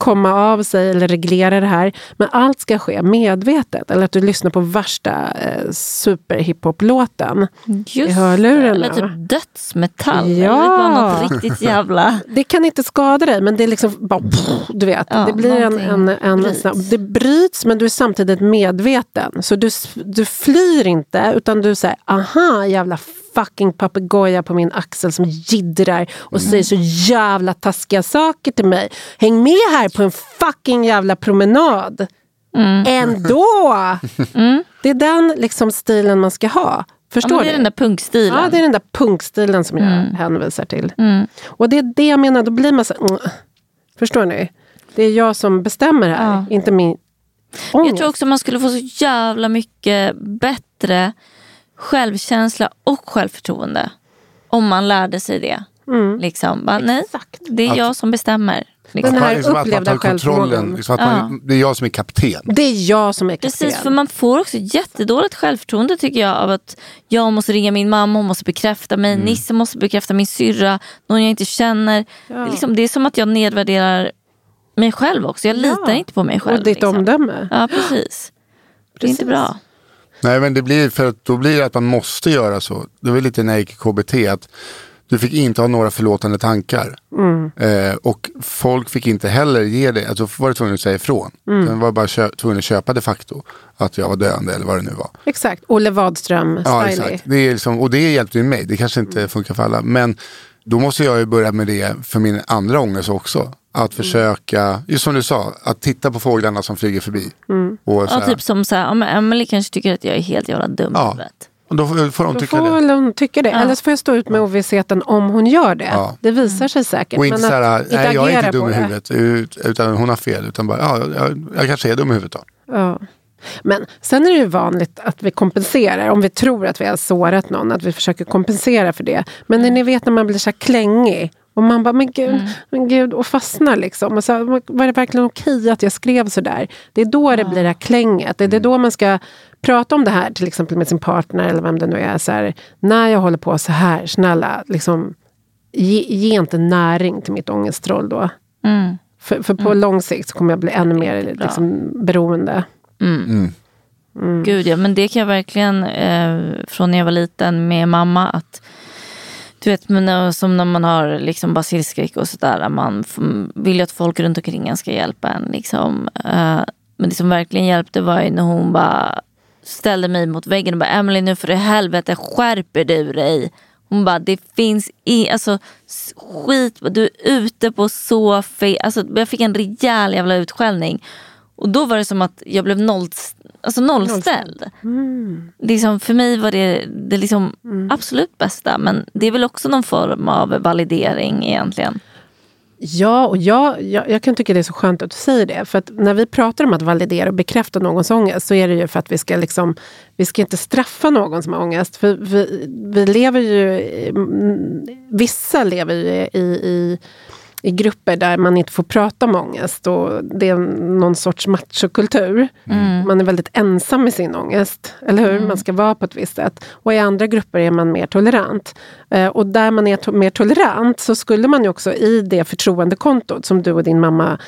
komma av sig eller reglera det här. Men allt ska ske medvetet. Eller att du lyssnar på värsta eh, superhiphop-låten i hörlurarna. Eller typ dödsmetall. Ja. Eller bara något riktigt jävla... Det kan inte skada dig, men det är liksom bara... Du vet, Ja, det blir en... en, en bryts. snabb- det bryts, men du är samtidigt medveten. Så du, du flyr inte, utan du säger aha, jävla fucking papegoja på min axel som jiddrar och Mm. säger så jävla taskiga saker till mig. Häng med här på en fucking jävla promenad. Mm. Ändå! Det är den liksom stilen man ska ha. Ja, Förstår men det är du? den där punkstilen. Ja, det är den där punkstilen som jag Mm. hänvisar till. Och det är det jag menar, då blir man så mm. Förstår ni? Det är jag som bestämmer här, Ja. inte min Jag ångest. tror också man skulle få så jävla mycket bättre självkänsla och självförtroende. Om man lärde sig det. Liksom, bara, nej, Exakt. det är jag som bestämmer. Liksom. Den här liksom att man upplevda kontrollen. Liksom att man, Det är jag som är kapten. Det är jag som är kapten. Precis, för man får också jättedåligt självförtroende tycker jag av att jag måste ringa min mamma, hon måste bekräfta mig, Mm. Nisse måste bekräfta min syrra, någon jag inte känner. Det, är liksom, det är som att jag nedvärderar mig själv också. Jag litar inte på mig själv. Och ditt liksom. omdöme. Ja, precis. Det är inte Precis. bra. Nej men det blir för att då blir det att man måste göra så. Det var lite i KBT att du fick inte ha några förlåtande tankar. Eh, och folk fick inte heller ge det, alltså var det tvungen att säga ifrån. Den var bara kö- tvungen att köpa de facto att jag var döende eller vad det nu var. Exakt. Olle Wadström, Ja, exakt. Det är liksom, och det hjälpte ju mig. Det kanske inte funkar för alla. Men då måste jag ju börja med det för min andra ångest också. Att försöka, just som du sa, att titta på fåglarna som flyger förbi. Och, så Ja, typ som så här, ja, men Emily kanske tycker att jag är helt jävla dum Ja. huvudet. och då får, Då tycka får det. hon tycka det. Eller så får jag stå ut med ovissheten om hon gör det. Ja. Det visar sig säkert. Och inte men så här, att nej jag är inte dum i det. huvudet. ut- Utan hon har fel. Utan bara, ja, jag, jag kanske är dum i huvudet då. Ja. Men sen är det ju vanligt att vi kompenserar. Om vi tror att vi har sårat någon, att vi försöker kompensera för det. Men när ni vet när man blir så här klängig. Och man bara, men gud, men gud, och fastnar liksom. Och så, var det verkligen okej att jag skrev så där? Det är då det blir det här klänget. Det är då man ska prata om det här, till exempel med sin partner eller vem det nu är. Så här, när jag håller på så här, snälla, liksom, ge, ge inte näring till mitt ångestroll då. Mm. För, för på lång sikt så kommer jag bli ännu mer liksom, beroende. Mm. Gud ja, men det kan jag verkligen eh, från när jag var liten med mamma att du vet, men, eh, som när man har liksom basilskräck och sådär. Man vill ju att folk runt omkring en ska hjälpa en. Liksom. Eh, men det som verkligen hjälpte var ju när hon bara ställde mig mot väggen och bara Emily nu för i helvete skärper du dig. Hon bara det finns i, alltså skit, du är ute på så fel, alltså jag fick en rejäl jävla utskällning. Och då var det som att jag blev noll, alltså nollställd. Liksom, för mig var det det liksom absolut bästa. Men det är väl också någon form av validering egentligen. Ja, och jag, jag, jag kan tycka det är så skönt att du säger det. För när vi pratar om att validera och bekräfta någons ångest så är det ju för att vi ska liksom, vi ska inte straffa någon som har ångest. För vi, vi lever ju, mm, vissa lever ju i, i i grupper där man inte får prata om ångest. Och det är någon sorts machokultur. Mm. Man är väldigt ensam med sin ångest. Eller hur? Mm. Man ska vara på ett visst sätt. Och i andra grupper är man mer tolerant. Eh, och där man är to mer tolerant så skulle man ju också i det förtroendekontot som du och din mamma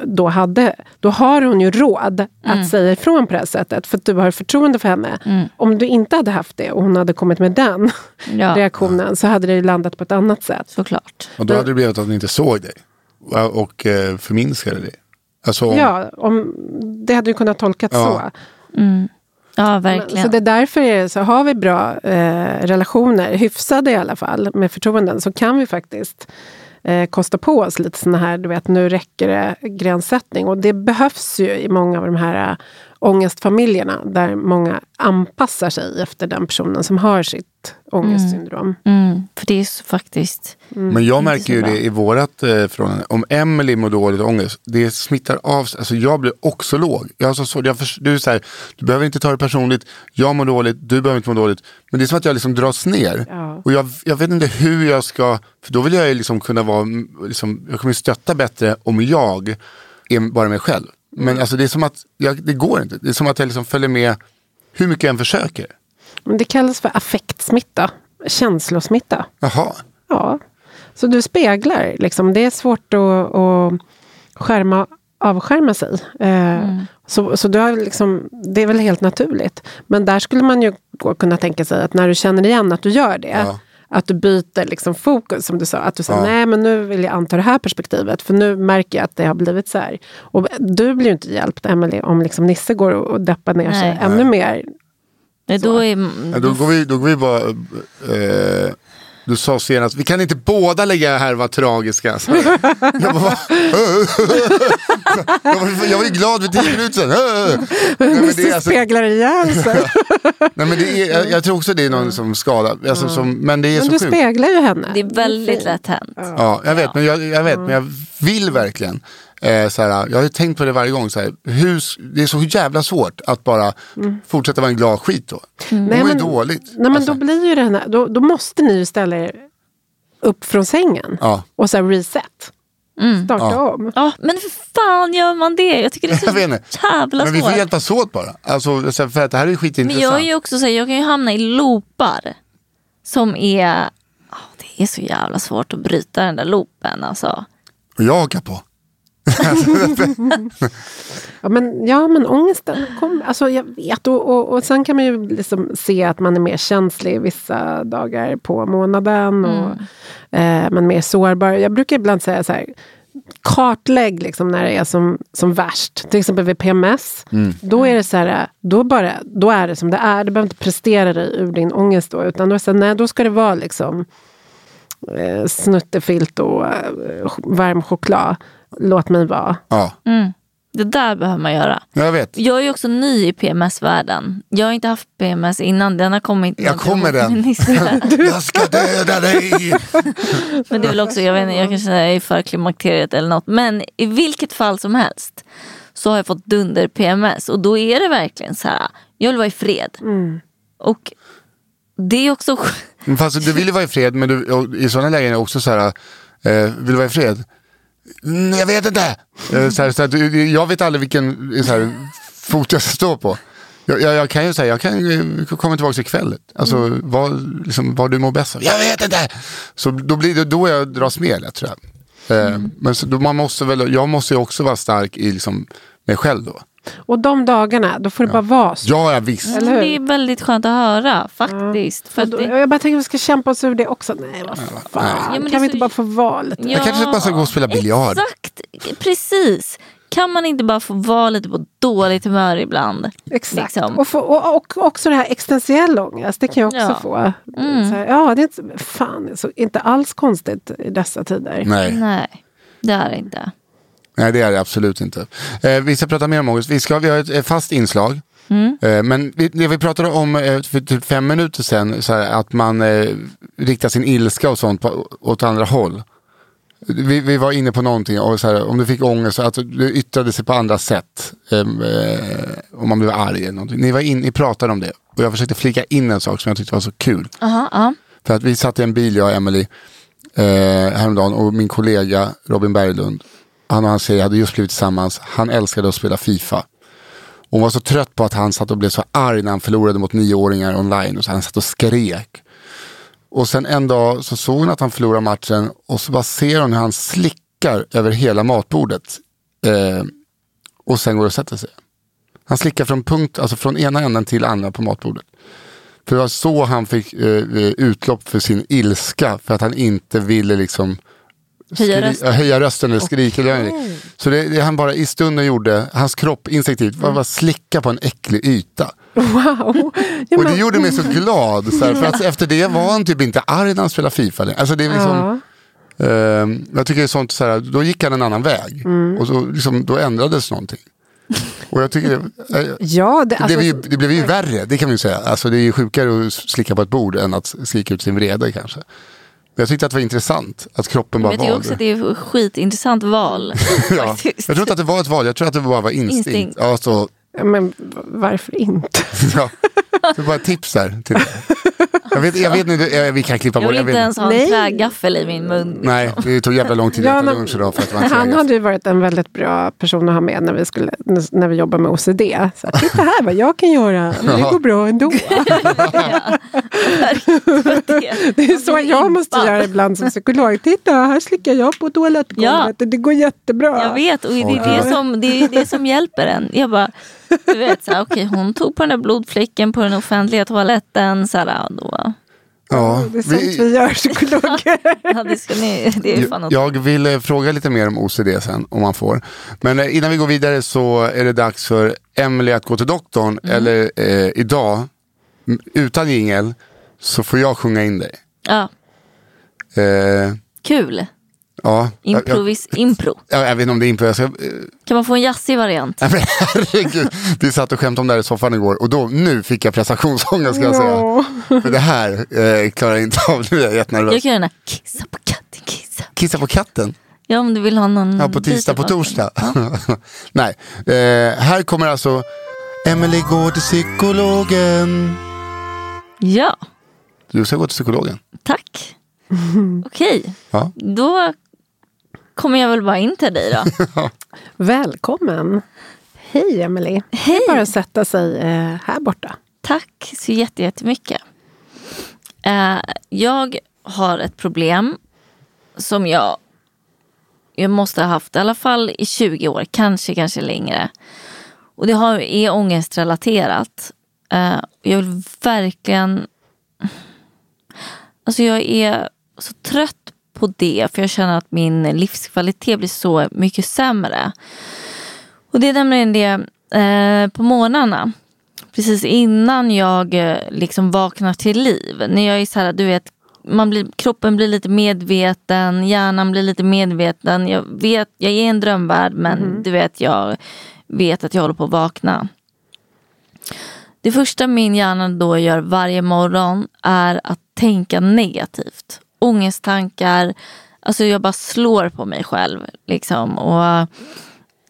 då hade, då har hon ju råd mm. att säga ifrån på det här sättet. För att du har förtroende för henne. Mm. Om du inte hade haft det och hon hade kommit med den ja. reaktionen så hade det landat på ett annat sätt. Såklart. Och då hade det blivit att hon inte såg dig och eh, förminskade dig. Alltså, om... Ja, om, det hade ju kunnat tolkas ja. så. Mm. Ja, verkligen. Så det är därför är det så, har vi bra eh, relationer, hyfsade i alla fall, med förtroenden, så kan vi faktiskt eh, kosta på oss lite sådana här, du vet, nu räcker det gränssättning. Och det behövs ju i många av de här eh, ångestfamiljerna, där många anpassar sig efter den personen som har sitt ångestsyndrom. Mm. Mm. För det är så faktiskt mm. Men jag märker ju det i vårat eh, förhållande. Om Emily mår dåligt av ångest, det smittar av sig. Alltså jag blir också låg. Jag så, så, jag för, du, är så här, du behöver inte ta det personligt, jag mår dåligt, du behöver inte må dåligt. Men det är som att jag liksom dras ner. Ja. Och jag, jag vet inte hur jag ska, för då vill jag ju liksom kunna vara, liksom, jag kommer stötta bättre om jag är bara mig själv. Men mm. alltså det är som att, jag, det går inte. Det är som att jag liksom följer med hur mycket jag än försöker. Det kallas för affektsmitta, känslosmitta. Jaha. Ja. Så du speglar, liksom. det är svårt att, att skärma, avskärma sig. Eh, mm. Så, så du har liksom, det är väl helt naturligt. Men där skulle man ju kunna tänka sig att när du känner igen att du gör det, ja. att du byter liksom fokus, som du sa. Att du säger, ja. nej men nu vill jag anta det här perspektivet, för nu märker jag att det har blivit så här. Och du blir ju inte hjälpt, Emelie, om liksom Nisse går och deppar ner nej. sig ännu mer Nej, då, är, ja, då, går vi, då går vi bara... Eh, du sa senast, vi kan inte båda lägga här vara tragiska. Så, jag, bara, jag, var, jag var ju glad för tio minuter sedan. Nej, men det är alltså, speglar ihjäl sig. Nej, men det är, jag, jag, tror också det är någon som skadar. Alltså, som, men det är men så du sjukt. speglar ju henne. Det är väldigt lätt hänt. Ja, jag vet, men jag, jag vet, men jag vill verkligen. Eh, såhär, jag har tänkt på det varje gång. Såhär, hur, det är så jävla svårt att bara mm. fortsätta vara en glad skit då. Mm. Nej, men, dåligt. Nej, men alltså. då blir ju det här, då, då måste ni ju ställa er upp från sängen ja. och så reset. Mm. Starta ja. om. Ja, men för fan gör man det? Jag tycker det är så jävla svårt. Men vi får hjälpas åt bara. Alltså, för att det här är skitintressant. Men jag, är ju också så här, jag kan ju hamna i loopar som är... Oh, det är så jävla svårt att bryta den där loopen alltså. Och jag hakar på. Ja, men, ja, men ångesten kommer. Alltså, jag vet. Och, och, och sen kan man ju liksom se att man är mer känslig vissa dagar på månaden. Och mm. eh, man är mer sårbar. Jag brukar ibland säga så här. Kartlägg liksom när det är som, som värst. Till exempel vid PMS. Mm. Då är det så här, då, bara, då är det som det är. Du behöver inte prestera dig ur din ångest då. Utan då, är så här, nej, då ska det vara liksom eh, snuttefilt och eh, varm choklad låt mig vara. Ja. Mm. Det där behöver man göra. Jag vet. Jag är också ny i PMS-världen. Jag har inte haft PMS innan. Den har kommit. Jag kommer den. jag ska döda dig. Men det är väl också, jag vet inte, jag kanske är för klimakteriet eller något. Men i vilket fall som helst så har jag fått dunder PMS. Och då är det verkligen så här, jag vill vara i fred. Mm. Och det är också... Fast du vill ju vara i fred, men du, i sådana lägen är det också så här, eh, vill du vara i fred? Mm, jag vet inte. Eh, så här, så här, jag vet aldrig vilken så här, fot jag ska stå på. Jag, jag, jag kan ju säga, jag kan komma tillbaka ikväll. Alltså mm. vad, liksom, vad du mår bäst av. Jag vet inte! Så då blir det då jag dras med lätt tror jag. Eh, mm. Men så, då man måste väl, jag måste ju också vara stark i liksom, mig själv då. Och de dagarna, då får det ja. bara vara så. Ja, ja visst. Mm, det är väldigt skönt att höra faktiskt. Ja. För då, det... Jag bara tänker att vi ska kämpa oss ur det också. Nej, vad fan. Ja, kan vi inte bara få vara lite? Ja, jag kanske bara ska gå och spela biljard. Exakt, precis. Kan man inte bara få vara lite på dåligt humör ibland? Exakt. Liksom? Och, få, och, och, också det här existentiell ångest, det kan jag också ja. få. Mm. Här, ja, det är inte, fan, så, inte alls konstigt i dessa tider. Nej, Nej det är det inte. Nej, det är det absolut inte. Eh, vi ska prata mer om ångest. Vi, ska, vi har ett fast inslag. Mm. Eh, men det vi pratade om eh, för typ fem minuter sedan, här, att man eh, riktar sin ilska och sånt på, åt andra håll. vi, vi var inne på någonting, och så här, om du fick ångest, att du yttrade sig på andra sätt. Om man blev arg eller någonting. Ni, var in, ni pratade om det och jag försökte flika in en sak som jag tyckte var så kul. Aha, ja. För att vi satt i en bil, jag och Emily, eh, häromdagen och min kollega Robin Berglund, han och hans tjej hade just blivit tillsammans. Han älskade att spela FIFA. Hon var så trött på att han satt och blev så arg när han förlorade mot nioåringar online. Och så han satt och skrek. Och sen en dag så såg hon att han förlorade matchen och så bara ser hon hur han slickar över hela matbordet. Eh, och sen går och sätter sig. Han slickar från punkt, alltså från ena änden till andra på matbordet. För det var så han fick eh, eh utlopp för sin ilska. För att han inte ville liksom Höja rösten. ja, höja rösten eller skrika. någonting. Så det, det han bara i stunden gjorde, hans kropp instinktivt var bara slicka på en äcklig yta. Wow. Ja, Och det gjorde mig så glad. Så här, för att efter det var han typ inte arg när han spelade FIFA. Alltså det är liksom, Ja. ehm, jag tycker det är sånt, så här, då gick han en annan väg. Mm. Och så, liksom, då ändrades någonting. Och jag tycker det, eh, Ja, det, det, alltså, blev ju, det blev ju värre, det kan man ju säga. Alltså, det är ju sjukare att slicka på ett bord än att skrika ut sin vrede kanske. Jag tyckte att det var intressant att kroppen bara Men jag tycker valde. också att det är ett skitintressant val. ja. Jag tror inte att det var ett val, jag tror att det bara var instinkt. Instinkt. Ja, så, men varför inte? ja. Det var ett tips där. Till jag vet, jag vet inte, vi kan klippa Jag bort vill jag inte vet, ens ha en trägaffel i min mun. Nej, det tog jävla lång tid Ja, att lunch idag för att det var en Han hade ju varit en väldigt bra person att ha med när vi, skulle, när vi jobbar med OCD. Så här, Titta här vad jag kan göra, det Ja. går bra ändå. Det är så jag måste göra ibland som psykolog. Titta, här slickar jag på toalettgolvet och det går jättebra. Jag vet och det är det som, det, är det som hjälper en. Jag bara, du vet, så här, okej, hon tog på den där blodfläcken på den offentliga toaletten. Så här, då, Ja, Det är sånt vi, vi, gör psykologer. ja, det, ska ni, det är fan något. jag vill eh, fråga lite mer om OCD sen, om man får. Men eh, innan vi går vidare så är det dags för Emily att gå till doktorn. Mm. Eller eh, idag, utan jingel, så får jag sjunga in dig. Ja, Eh, kul. Ja, jag, jag, Improvis, impro. jag, jag vet inte om det är impro. Jag ska, eh, Kan man få en jazzig variant? nej, men herregud, vi satt och skämtade om det här i soffan igår och då, nu fick jag prestationsångest ska jag säga. Ja. För det här eh, klarar jag inte av, nu är jag jättenervös. Jag kan göra den här kissa på katten, kissa. Kissa på katten? Ja, om du vill ha någon Ja, på tisdag, på torsdag. katten. Nej, eh, här kommer alltså Emily går till psykologen. Ja, Du ska gå till psykologen. tack. Okej, Ja. då kommer jag väl bara in till dig då. Välkommen. Hej Emelie. Hej. Det är bara att sätta sig eh, här borta. Tack så jätte- jättemycket. Eh, jag har ett problem som jag, jag måste ha haft i alla fall i 20 år, kanske kanske längre. Och det har, är ångestrelaterat. Eh, jag vill verkligen... Alltså jag är så trött på det för jag känner att min livskvalitet blir så mycket sämre. Och det är nämligen det eh, på morgnarna precis innan jag eh, liksom vaknar till liv. När jag är så här, du vet, man blir, kroppen blir lite medveten, hjärnan blir lite medveten. Jag vet, jag är i en drömvärld men du vet, jag vet att jag håller på att vakna. Det första min hjärna då gör varje morgon är att tänka negativt. Ångesttankar, alltså jag bara slår på mig själv. Liksom, och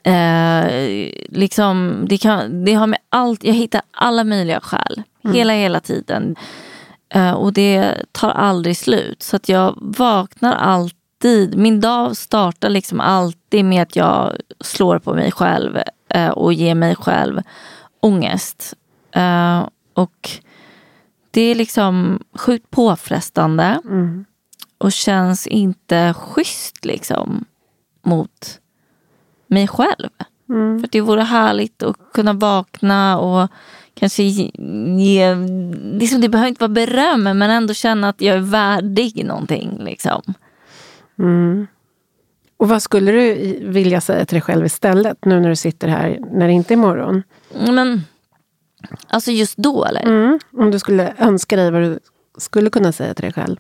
Eh, liksom, det, kan, det har med allt, jag hittar alla möjliga skäl. Hela, hela tiden. Eh, och det tar aldrig slut. Så att jag vaknar alltid. Min dag startar liksom alltid med att jag slår på mig själv eh, och ger mig själv ångest. Eh, och det är liksom sjukt påfrestande. Och känns inte schysst liksom mot mig själv. För att det vore härligt att kunna vakna och kanske ge... liksom det behöver inte vara beröm men ändå känna att jag är värdig någonting. Liksom. Och vad skulle du vilja säga till dig själv istället? Nu när du sitter här när det inte är morgon. Men, alltså just då eller? Mm. Om du skulle önska dig vad du skulle kunna säga till dig själv.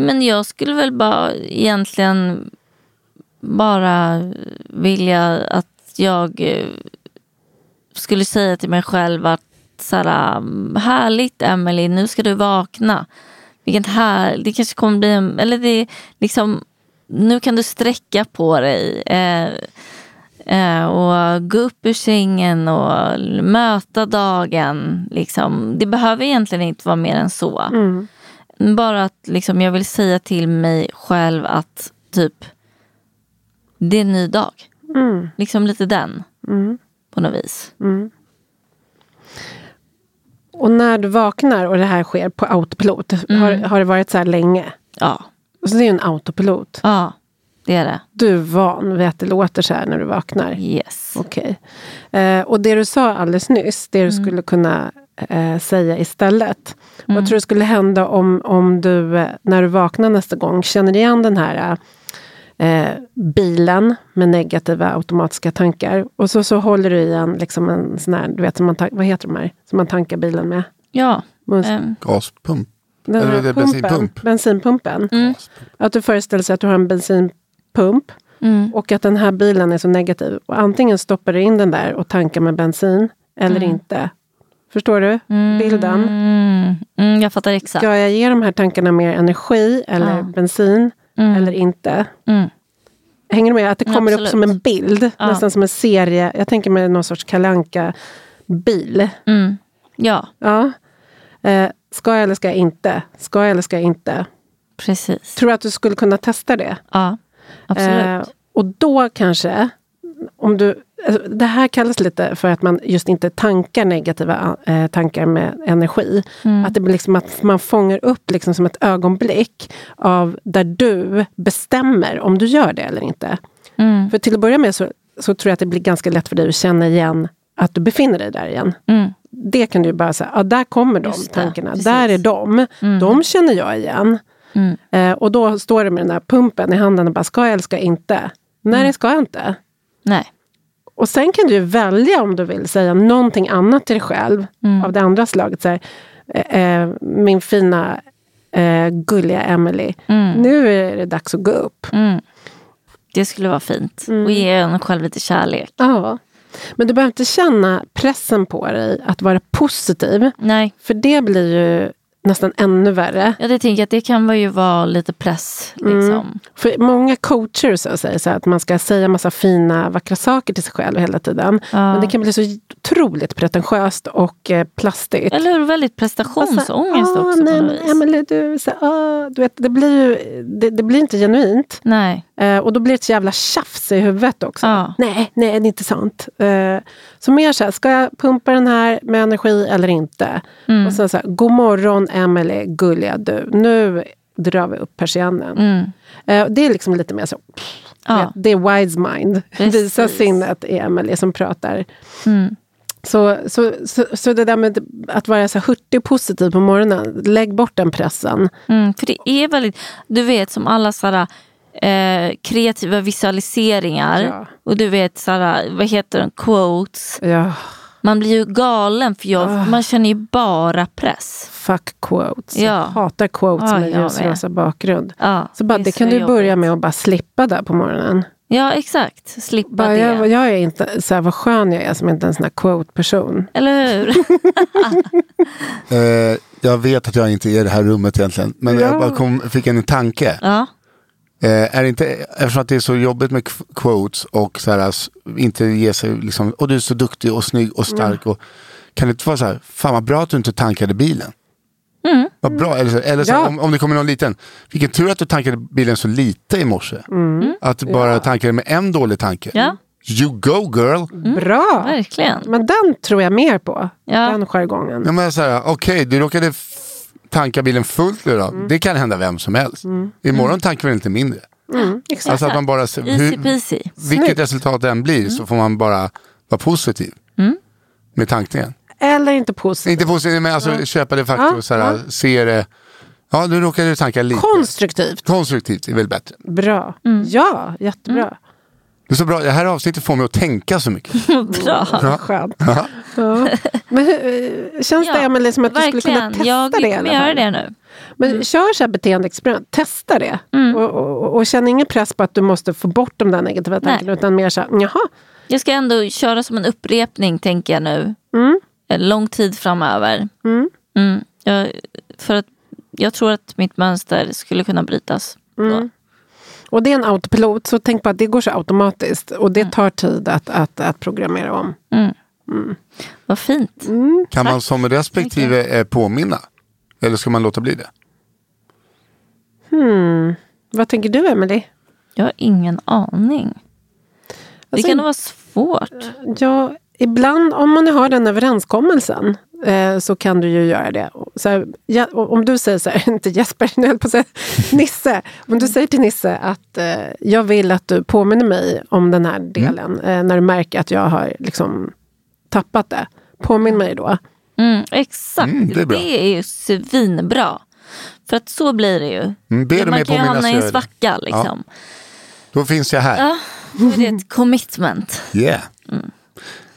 Nej, men jag skulle väl bara egentligen bara vilja att jag eh, skulle säga till mig själv att så här, mm, härligt Emily, nu ska du vakna. Vilket här, det kanske kommer bli en, eller det liksom nu kan du sträcka på dig. Eh, eh, och gå upp ur sängen och möta dagen. Liksom. Det behöver egentligen inte vara mer än så. Mm. Bara att liksom, jag vill säga till mig själv att typ det är en ny dag. Mm. Liksom lite den. På något vis. Och när du vaknar och det här sker på autopilot, Mm. har, har det varit så här länge? Ja, så det är ju en autopilot. ja det är det. Du är van vid att det låter så här när du vaknar? Yes. Okej. Eh, och det du sa alldeles nyss, det du skulle kunna eh, säga istället. Vad tror du skulle hända om, om du, eh, när du vaknar nästa gång, känner igen den här eh, bilen med negativa automatiska tankar. Och så, så håller du i en, liksom en sån här, du vet, som man, vad heter de här, som man tankar bilen med? Ja. Ehm, Gaspump. Den Eller här det är pumpen, bensinpump. bensinpumpen. Mm. Att du föreställer sig att du har en bensinpump mm. och att den här bilen är så negativ. Och antingen stoppar du in den där och tankar med bensin eller inte. Förstår du bilden? Mm. Mm, jag fattar exakt. Ska jag ge de här tankarna mer energi eller Ja. bensin eller inte? Mm. Hänger du med? Att det kommer upp Absolut. som en bild, Ja. nästan som en serie. Jag tänker mig någon sorts kalanka bil Mm. Ja, Ja. Eh, ska jag eller ska jag inte? Ska jag eller ska jag inte? precis. Tror du att du skulle kunna testa det? Ja, absolut. Eh, och då kanske, om du... alltså, Det här kallas lite för att man just inte tankar negativa eh, tankar med energi. Mm. Att det blir liksom att man fångar upp liksom som ett ögonblick av där du bestämmer om du gör det eller inte. Mm. För till att börja med så, så tror jag att det blir ganska lätt för dig att känna igen att du befinner dig där igen. Mm. Det kan du ju bara säga, ja där kommer de det, tankarna. precis. Mm. Där är de. De känner jag igen. Eh, och då står du med den här pumpen i handen och bara, ska jag eller ska jag inte? Nej, det ska jag inte. Nej. Och sen kan du välja om du vill säga någonting annat till dig själv Mm. av det andra slaget. Så här, eh, eh, min fina eh, gulliga Emily, nu är det dags att gå upp. Mm. Det skulle vara fint. Mm. Och ge en själv lite kärlek. Ja. Men du behöver inte känna pressen på dig att vara positiv. Nej, För det blir ju nästan ännu värre. ja, det tänker jag att det kan ju vara lite press. Mm. Liksom. För många coacher så säger så här att man ska säga massa fina, vackra saker till sig själv hela tiden. Ja. Men det kan bli så otroligt pretentiöst och eh, plastigt. Eller hur? Väldigt prestationsångest "Ah, också. Nej, men. Emily, du, så, ah, du vet, det blir ju det, det blir inte genuint. Nej. Eh, och då blir det ett jävla tjafs i huvudet också. Ja. Nej, nej, det är inte sant. Eh, så mer så här, ska jag pumpa den här med energi eller inte? Mm. Och sen så här, god morgon Emily, gulliga du. Nu drar vi upp persiennen. Mm. Eh, det är liksom lite mer så, Ja. vet, det är wise mind. Visa sinnet i Emily som pratar. Mm. Så, så, så, så det där med att vara så hurtig och positiv på morgonen, lägg bort den pressen. Mm, för det är väldigt, du vet som alla sådana eh, kreativa visualiseringar. Ja. Och du vet sådana, vad heter den, quotes. Ja, Man blir ju galen för jag, Ah. man känner ju bara press. fuck quotes. Ja. Jag hatar quotes Ja, med ljusrosa bakgrund. Ja, Så bara, är det kan du jobbigt. börja med att bara slippa där på morgonen. Ja exakt, slippa Bara, det. jag, jag är inte, så här, vad skön jag är som inte en sån här quote-person. Eller hur? Eh, jag vet att jag inte är i det här rummet egentligen. Men Ja. jag bara kom, fick en tanke. ja. Eh, är det inte, eftersom att det är så jobbigt med qu- quotes och så här, s- inte ge sig liksom, och du är så duktig och snygg och stark. Och, kan det inte vara så här, fan vad bra att du inte tankade bilen. Mm. Vad bra, eller, så, eller så, här, Ja. om, om det kommer någon liten. Vilken tur att du tankade bilen så lite i morse. Mm. Att du bara tankade med en dålig tanke. ja, You go girl! Bra! verkligen. Men den tror jag mer på. Ja. Den jargongen. Ja, Okej, du råkade f- tanka bilen fullt nu då. Mm. Det kan hända vem som helst. Imorgon tankar vi inte mindre. Exakt. Alltså att man bara, hur, vilket Snyggt. resultat det än blir så får man bara vara positiv. Med tankningen. Eller inte positiv. Inte positiv men alltså köpa det faktum Ja, och så här, se det. Ja, nu råkade du tanka lite. Konstruktivt. Konstruktivt är väl bättre. Bra. Mm. Ja, jättebra. Det är så bra. Det här avsnittet får mig att tänka så mycket. Bra. Skönt. Ja. Men hur, eh, känns det Ja, Emelie som att du skulle kunna Verkligen. testa Jag det? i kommer göra det nu. Men kör så här beteendeexperiment, testa det. Mm. Och, och, och känn ingen press på att du måste få bort de där negativa tankarna. Utan mer så här, jaha, Jag ska ändå köra som en upprepning tänker jag nu. Mm. En lång tid framöver. Mm. Mm. Jag, för att jag tror att mitt mönster skulle kunna brytas. Mm. Då. Och det är en autopilot, så tänk på att det går så automatiskt. Och det tar tid att, att, att programmera om. Vad fint. Kan man som respektive eh, påminna? Eller ska man låta bli det? Vad tänker du, Emily? Jag har ingen aning. Det Alltså, kan nog vara svårt. Ja, ibland om man har den överenskommelsen eh, så kan du ju göra det. Så här, ja, om du säger så här, inte Jesper, nu höll jag på att säga Nisse. Om du säger till Nisse att eh, jag vill att du påminner mig om den här delen eh, när du märker att jag har liksom tappat det. Påminn mig då. Mm, exakt, Mm, det det, är bra. är ju svinbra. För att så blir det ju. Mm, dem Man kan ju hamna i en det. svacka liksom. Då finns jag här. Ja, då är det ett commitment. Yeah.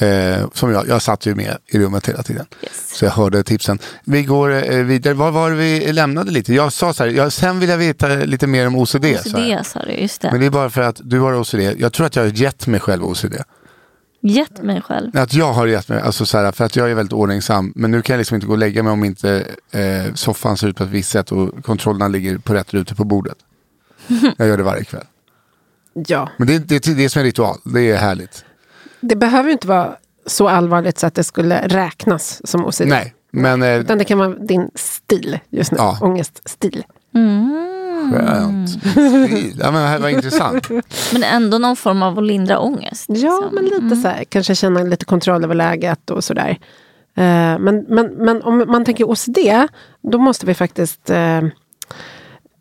Eh, som jag, jag satt ju med i rummet hela tiden. Yes. Så jag hörde tipsen. Vi går eh, vidare. Vad var vi lämnade lite? Jag sa så här, jag, sen vill jag veta lite mer om OCD. OCD sa du, just det. Men det är bara för att du har OCD. Jag tror att jag har gett mig själv OCD. Gett mig själv. Att jag har gett mig, alltså så här, för att jag är väldigt ordningsam. Men nu kan jag liksom inte gå och lägga mig om inte eh, soffan ser ut på ett visst sätt och kontrollerna ligger på rätt rutor på bordet. Jag gör det varje kväll. Ja, Men det, det, det är som en ritual, det är härligt. Det behöver ju inte vara så allvarligt så att det skulle räknas som OCD. Nej, men eh, Utan det kan vara din stil just nu. Ja. Ångeststil. skönt. Ja, men vad intressant. Men ändå någon form av att lindra ångest. Ja, liksom. men lite så här, kanske känna lite kontroll över läget och sådär. Eh, men, men, men om man tänker OCD, då måste vi faktiskt eh,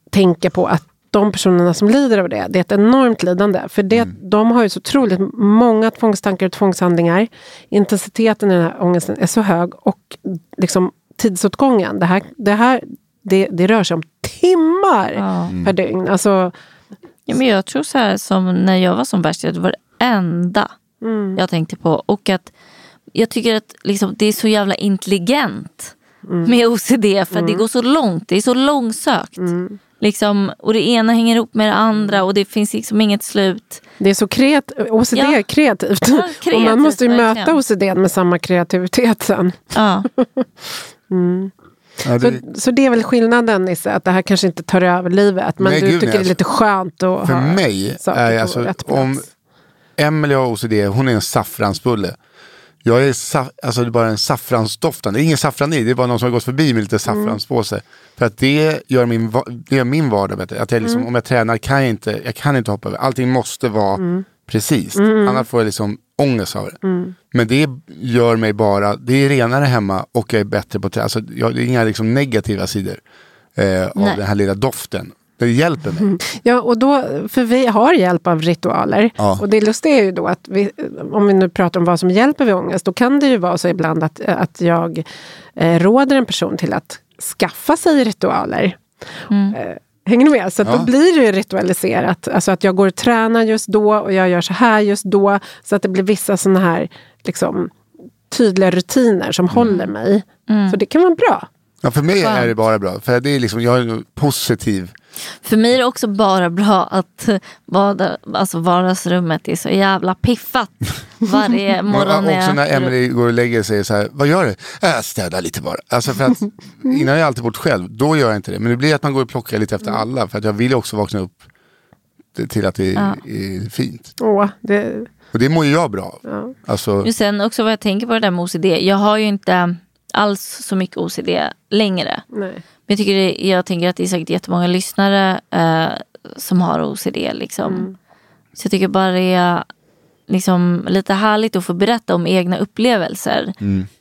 tänka på att de personerna som lider av det, det är ett enormt lidande. För det, de har ju så otroligt många tvångstankar och tvångshandlingar. Intensiteten i den här ångesten är så hög och liksom tidsåtgången, det här, det här det, det rör sig om timmar Ja. per dygn. Alltså, Ja, men jag tror så här som när jag var som värst, det var det enda Mm. jag tänkte på. Och att jag tycker att liksom, det är så jävla intelligent Mm. med OCD för att det går så långt, det är så långsökt. Mm. Liksom, och det ena hänger ihop med det andra och det finns liksom inget slut. Det är så kreat OCD Ja. är kreativt. Ja, och man kreativt, måste ju möta. OCD med samma kreativitet sen. Ja. Ja, det, Så, så det är väl skillnaden Nisse, att det här kanske inte tar över livet. Men Nej, du gud, tycker nej, det är lite skönt att för ha mig är alltså, om Emelie har OCD, hon är en saffransbulle. Jag är alltså det är bara en saffransdoftande, det är ingen saffran i, det är bara någon som har gått förbi med lite saffranspåse. För att det gör min, det gör min vardag bättre. Att jag liksom, Om jag tränar kan jag inte, jag kan inte hoppa över, allting måste vara precis. Annars får jag liksom ångest av det. Men det gör mig bara, det är renare hemma och jag är bättre på träna. Alltså, jag, det är inga liksom negativa sidor eh, av Nej. den här lilla doften. Det hjälper mig. Ja, och då, för vi har hjälp av ritualer. Ja. Och det lustiga är ju då att vi, om vi nu pratar om vad som hjälper vid ångest, då kan det ju vara så ibland att, att jag eh, råder en person till att skaffa sig ritualer. Eh, hänger ni med? Så att Ja. då blir det ju ritualiserat. Alltså att jag går och tränar just då och jag gör så här just då. Så att det blir vissa sådana här liksom, tydliga rutiner som håller mig. Så det kan vara bra. Ja, för mig är det bara bra. För det är liksom, jag är en positiv. För mig är det också bara bra att vardag, alltså vardagsrummet är så jävla piffat varje morgon. Och också när Emily går och lägger sig så här, vad gör du? "Äh, Jag städar lite bara. Alltså för att innan har jag alltid bott själv, då gör jag inte det. Men det blir att man går och plockar lite efter alla. För att jag vill ju också vakna upp till att det är, är fint. Åh, det, Och det mår ju jag bra av. Alltså, Och sen också vad jag tänker på det där med OCD. Jag har ju inte alls så mycket OCD längre. nej. Men jag, tycker det, jag tänker att det är säkert jättemånga lyssnare eh, som har OCD. Liksom. Så jag tycker bara det är liksom, lite härligt att få berätta om egna upplevelser.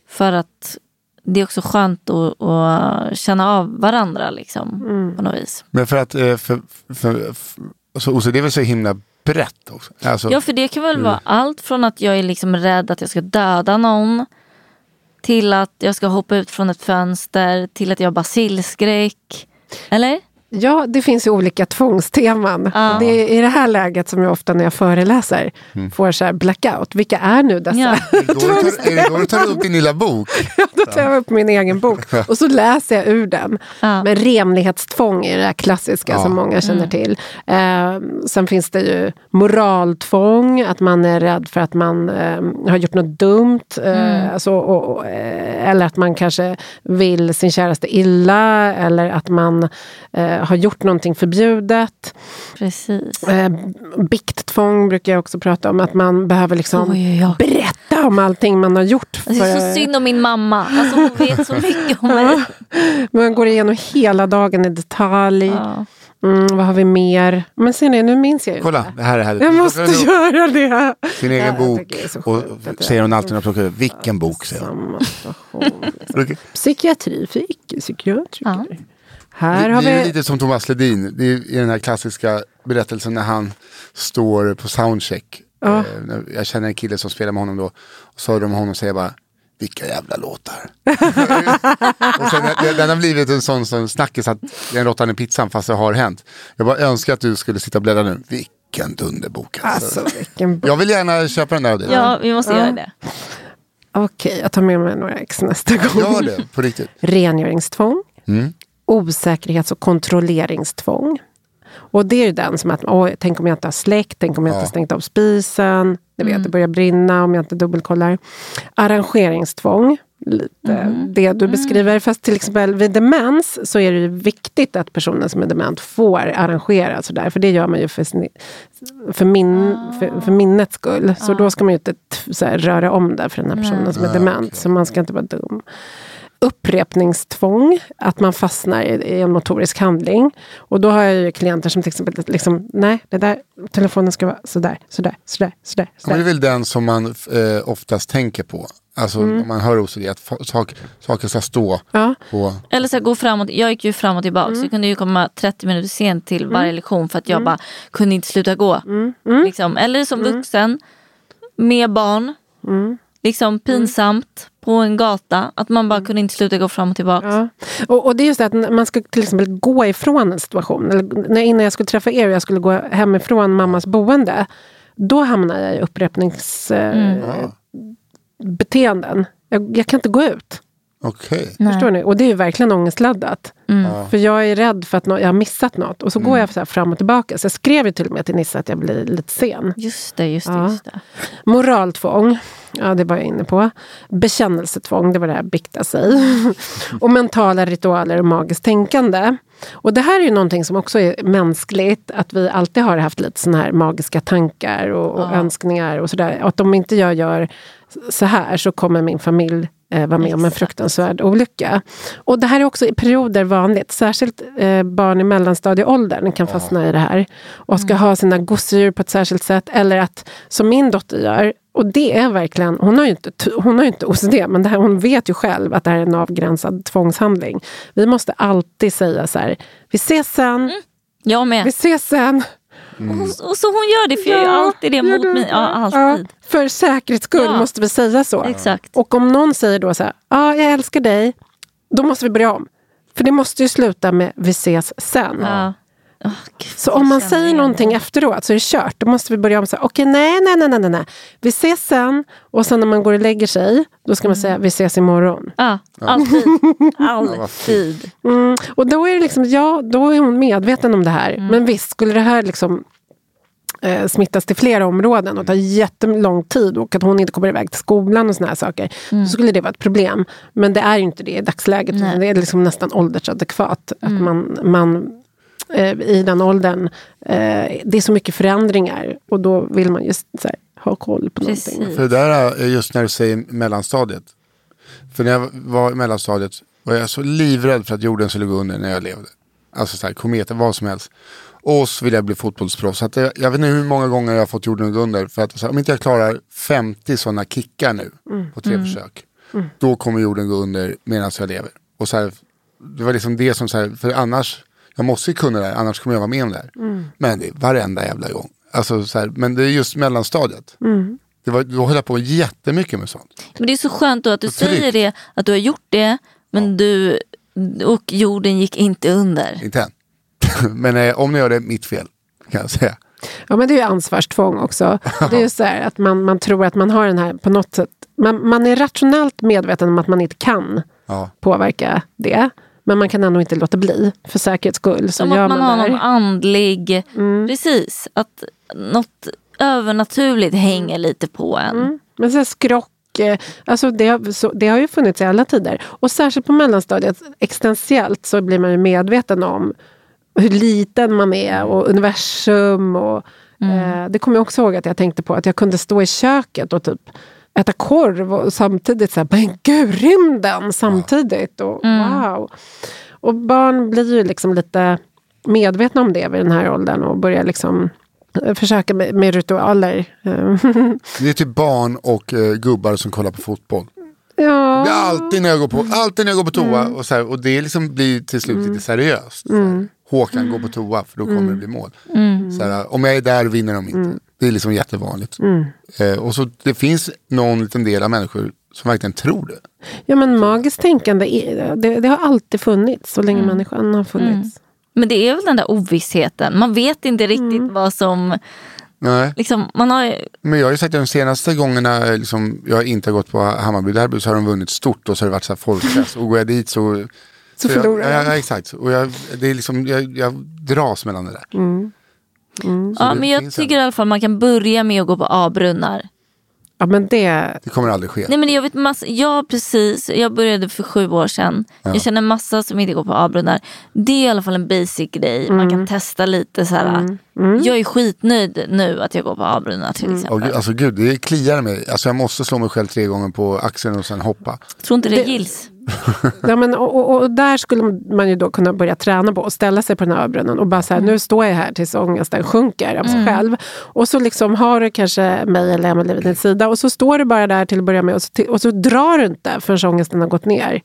För att det är också skönt att, att känna av varandra liksom, på något vis. men för att, eh, för, för, för, alltså OCD är väl så himla brett också. Alltså, Ja, för det kan väl vara allt från att jag är liksom rädd att jag ska döda någon till att jag ska hoppa ut från ett fönster till att jag har basilskräck. Eller? Ja, det finns ju olika tvångsteman. Ja. Det är i det här läget som jag ofta när jag föreläser får så här blackout. Vilka är nu dessa? Ja. är, det då du tar, är det då du tar upp din lilla bok? Då tar jag upp min egen bok och så läser jag ur den. Ja. Men renlighetstvång är det där klassiska Ja. som många känner till. Eh, sen finns det ju moraltvång, att man är rädd för att man eh, har gjort något dumt. Eh, alltså, och, och, eh, eller att man kanske vill sin käraste illa. Eller att man eh, har gjort någonting förbjudet. Precis. Eh, bikttvång brukar jag också prata om. Att man behöver liksom Oj, oj, oj. berätta om allting man har gjort. Alltså, det är för- så synd om min mamma. Alltså, hon vet så mycket om mig. Man går igenom hela dagen i detalj. Ja. Mm, vad har vi mer? Men ser ni, nu minns jag ju Kolla, det här är härligt. Jag måste göra det. Sin egen Ja, bok. Och säger hon alltid när jag plockar vilken bok säger hon. Psykiatri för icke-psykiatriker. Ja. Här Det, har det är vi... lite som Thomas Ledin, det är i den här klassiska berättelsen när han står på soundcheck. Ja. Eh, jag känner en kille som spelar med honom då. Och så hör de honom säga bara, vilka jävla låtar. och sen, den- den har blivit en sån, sån snackis att den råttan i pizzan fast det har hänt. Jag bara önskar att du skulle sitta och bläddra nu. Vilken dunderbok. Alltså. Alltså vilken bok. Jag vill gärna köpa den där av dig. ja, vi måste göra det. Okej, jag tar med mig några ex nästa gång. Gör det, på riktigt. Rengöringstvång. Mm. Osäkerhets och kontrolleringstvång. Och det är ju den som att, tänk om jag inte har släckt, tänk om jag inte har stängt av spisen, ni vet, det börjar brinna om jag inte dubbelkollar. Arrangeringstvång, lite det du beskriver. Fast till exempel vid demens så är det ju viktigt att personen som är dement får arrangera sådär. För det gör man ju för, sin, för, min, för, för minnets skull. Så då ska man ju inte t- så här, röra om det för den här personen som är dement. Så man ska inte vara dum upprepningstvång, att man fastnar i, i en motorisk handling. Och då har jag ju klienter som till exempel, liksom, nej, det där, telefonen ska vara sådär, sådär, sådär, sådär. Men det är sådär. väl den som man eh, oftast tänker på. Alltså Mm. man hör OCD, att sak, saker ska stå Ja. på... Eller så här, gå framåt. Jag gick ju fram och tillbaka. Mm. Så jag kunde ju komma 30 minuter sent till varje lektion för att jag bara kunde inte sluta gå. Mm. Liksom. Eller som vuxen med barn. Mm. Liksom pinsamt på en gata. Att man bara kunde inte sluta gå fram och tillbaka. Ja. Och, och det är just det att man ska till exempel gå ifrån en situation. Eller när, innan jag skulle träffa er och jag skulle gå hemifrån mammas boende. Då hamnar jag i upprepningsbeteenden. Eh, beteenden. jag, jag kan inte gå ut. Okej. Förstår ni? Och det är ju verkligen ångestladdat. För jag är rädd för att nå- jag har missat något. Och så går jag så här fram och tillbaka. Så jag skrev ju till och med till Nisse att jag blir lite sen. Just det, just det. Ja. Just det. Moraltvång, ja det var jag inne på. Bekännelsetvång, det var det här bikta sig. och mentala ritualer och magiskt tänkande. Och det här är ju någonting som också är mänskligt. Att vi alltid har haft lite såna här magiska tankar och, och önskningar och sådär. Att om inte jag gör så här så kommer min familj eh, vara med om en fruktansvärd olycka. Och det här är också i perioder vanligt. Särskilt eh, barn i mellanstadieåldern kan fastna i det här. Och ska ha sina gosedjur på ett särskilt sätt. Eller att, som min dotter gör, och det är verkligen, hon har ju inte, hon har inte OCD, men det här, hon vet ju själv att det här är en avgränsad tvångshandling. Vi måste alltid säga så här, vi ses sen, Jag med. Vi ses sen. Och, och så hon gör det, för jag gör alltid det gör mot mig. Ja, alltid. Ja, för säkerhets skull Ja. måste vi säga så. Exakt. Och om någon säger då så här, ja, jag älskar dig, då måste vi börja om. För det måste ju sluta med vi ses sen. Gud, Så om man säger någonting det. efteråt så är det kört. Då måste vi börja om okej nej, nej, nej, nej, nej, nej. Vi ses sen. Och sen när man går och lägger sig, då ska man säga vi ses imorgon. Ja, alltid. alltid. Mm. Och då är det liksom, ja, då är hon medveten om det här. Mm. Men visst, skulle det här liksom eh, smittas till flera områden och ta jättelång tid och att hon inte kommer iväg till skolan och såna här saker. Så skulle det vara ett problem. Men det är ju inte det i dagsläget. Mm. Mm. Det är liksom nästan åldersadekvat. Att man, man eh, i den åldern, eh, det är så mycket förändringar. Och då vill man just här, ha koll på någonting. Precis. För det där är just när du säger mellanstadiet. För när jag var i mellanstadiet var jag så livrädd för att jorden skulle gå under när jag levde. Alltså så här, kometer, vad som helst. Och så ville jag bli fotbollsproffs. Så att jag, jag vet inte hur många gånger jag har fått jorden gå under. För att här, om inte jag klarar 50 sådana kickar nu på tre försök. Då kommer jorden gå under medan jag lever. Och så här, det var liksom det som, så här, för annars, jag måste ju kunna det här, annars kommer jag vara med om det här. Men det är varenda jävla gång. Alltså, så här, men det är just mellanstadiet. Det var, då höll jag på jättemycket med sånt. Men det är så skönt då att du säger det, att du har gjort det, men du och jorden gick inte under. Inte än. men eh, om ni gör det, mitt fel. Kan jag säga. Ja men det är ju ansvarstvång också. Det är ju så här att man, man tror att man har den här på något sätt. Man, man är rationellt medveten om att man inte kan Ja. påverka det. Men man kan ändå inte låta bli. För säkerhets skull så Som att man har det. någon andlig, precis, att något övernaturligt hänger lite på en. Men så skrock, eh, alltså det, har- så, det har ju funnits i alla tider. Och särskilt på mellanstadiet, existentiellt, så blir man ju medveten om hur liten man är och universum. Och, eh, det kommer jag också ihåg att jag tänkte på, att jag kunde stå i köket och typ äta korv och samtidigt så här, men gud, rymden samtidigt. Och, Wow! Och barn blir ju liksom lite medvetna om det vid den här åldern och börjar liksom eh, försöka med, med ritualer. Eh, Det är typ barn och eh, gubbar som kollar på fotboll. ja. Det är alltid när jag går på, alltid när jag går på toa. Och, så här, och det liksom blir till slut lite seriöst. Så här, Håkan går på toa för då kommer det bli mål. Så här, om jag är där vinner de inte. Det är liksom jättevanligt. Eh, och så det finns någon liten del av människor som verkligen tror det. Ja men magiskt tänkande, är- det, det har alltid funnits så länge människan har funnits. Men det är väl den där ovissheten. Man vet inte riktigt vad som... Nej. Liksom, man har, Men jag har ju sagt att de senaste gångerna liksom, jag inte har gått på Hammarby derby så har de vunnit stort och så har det varit så här folkfest. Och går jag dit så... Så jag, förlorar ja, de. ja, exakt. Och jag, det är liksom, jag, jag dras mellan det där. Så ja, det men jag tycker i alla fall man kan börja med att gå på A-brunnar. Ja men det, Det kommer aldrig ske. Nej men jag vet massa, ja precis, jag började för sju år sedan. Jag känner massa som inte går på A-brunnar. Det är i alla fall en basic grej, man kan testa lite så här. Jag är skitnöjd nu att jag går på A-brunnar till Och, exempel. gud, alltså gud, det kliar mig. Alltså jag måste slå mig själv tre gånger på axeln och sen hoppa. Tror inte det, gills. ja, men, och, och, och där skulle man ju då kunna börja träna på och ställa sig på den här öbrunnen och bara så här, nu står jag här tills ångesten sjunker av sig själv. Och så liksom har du kanske mig eller Emelie vid din sida och så står du bara där till att börja med och så, och så drar du inte förrän ångesten har gått ner.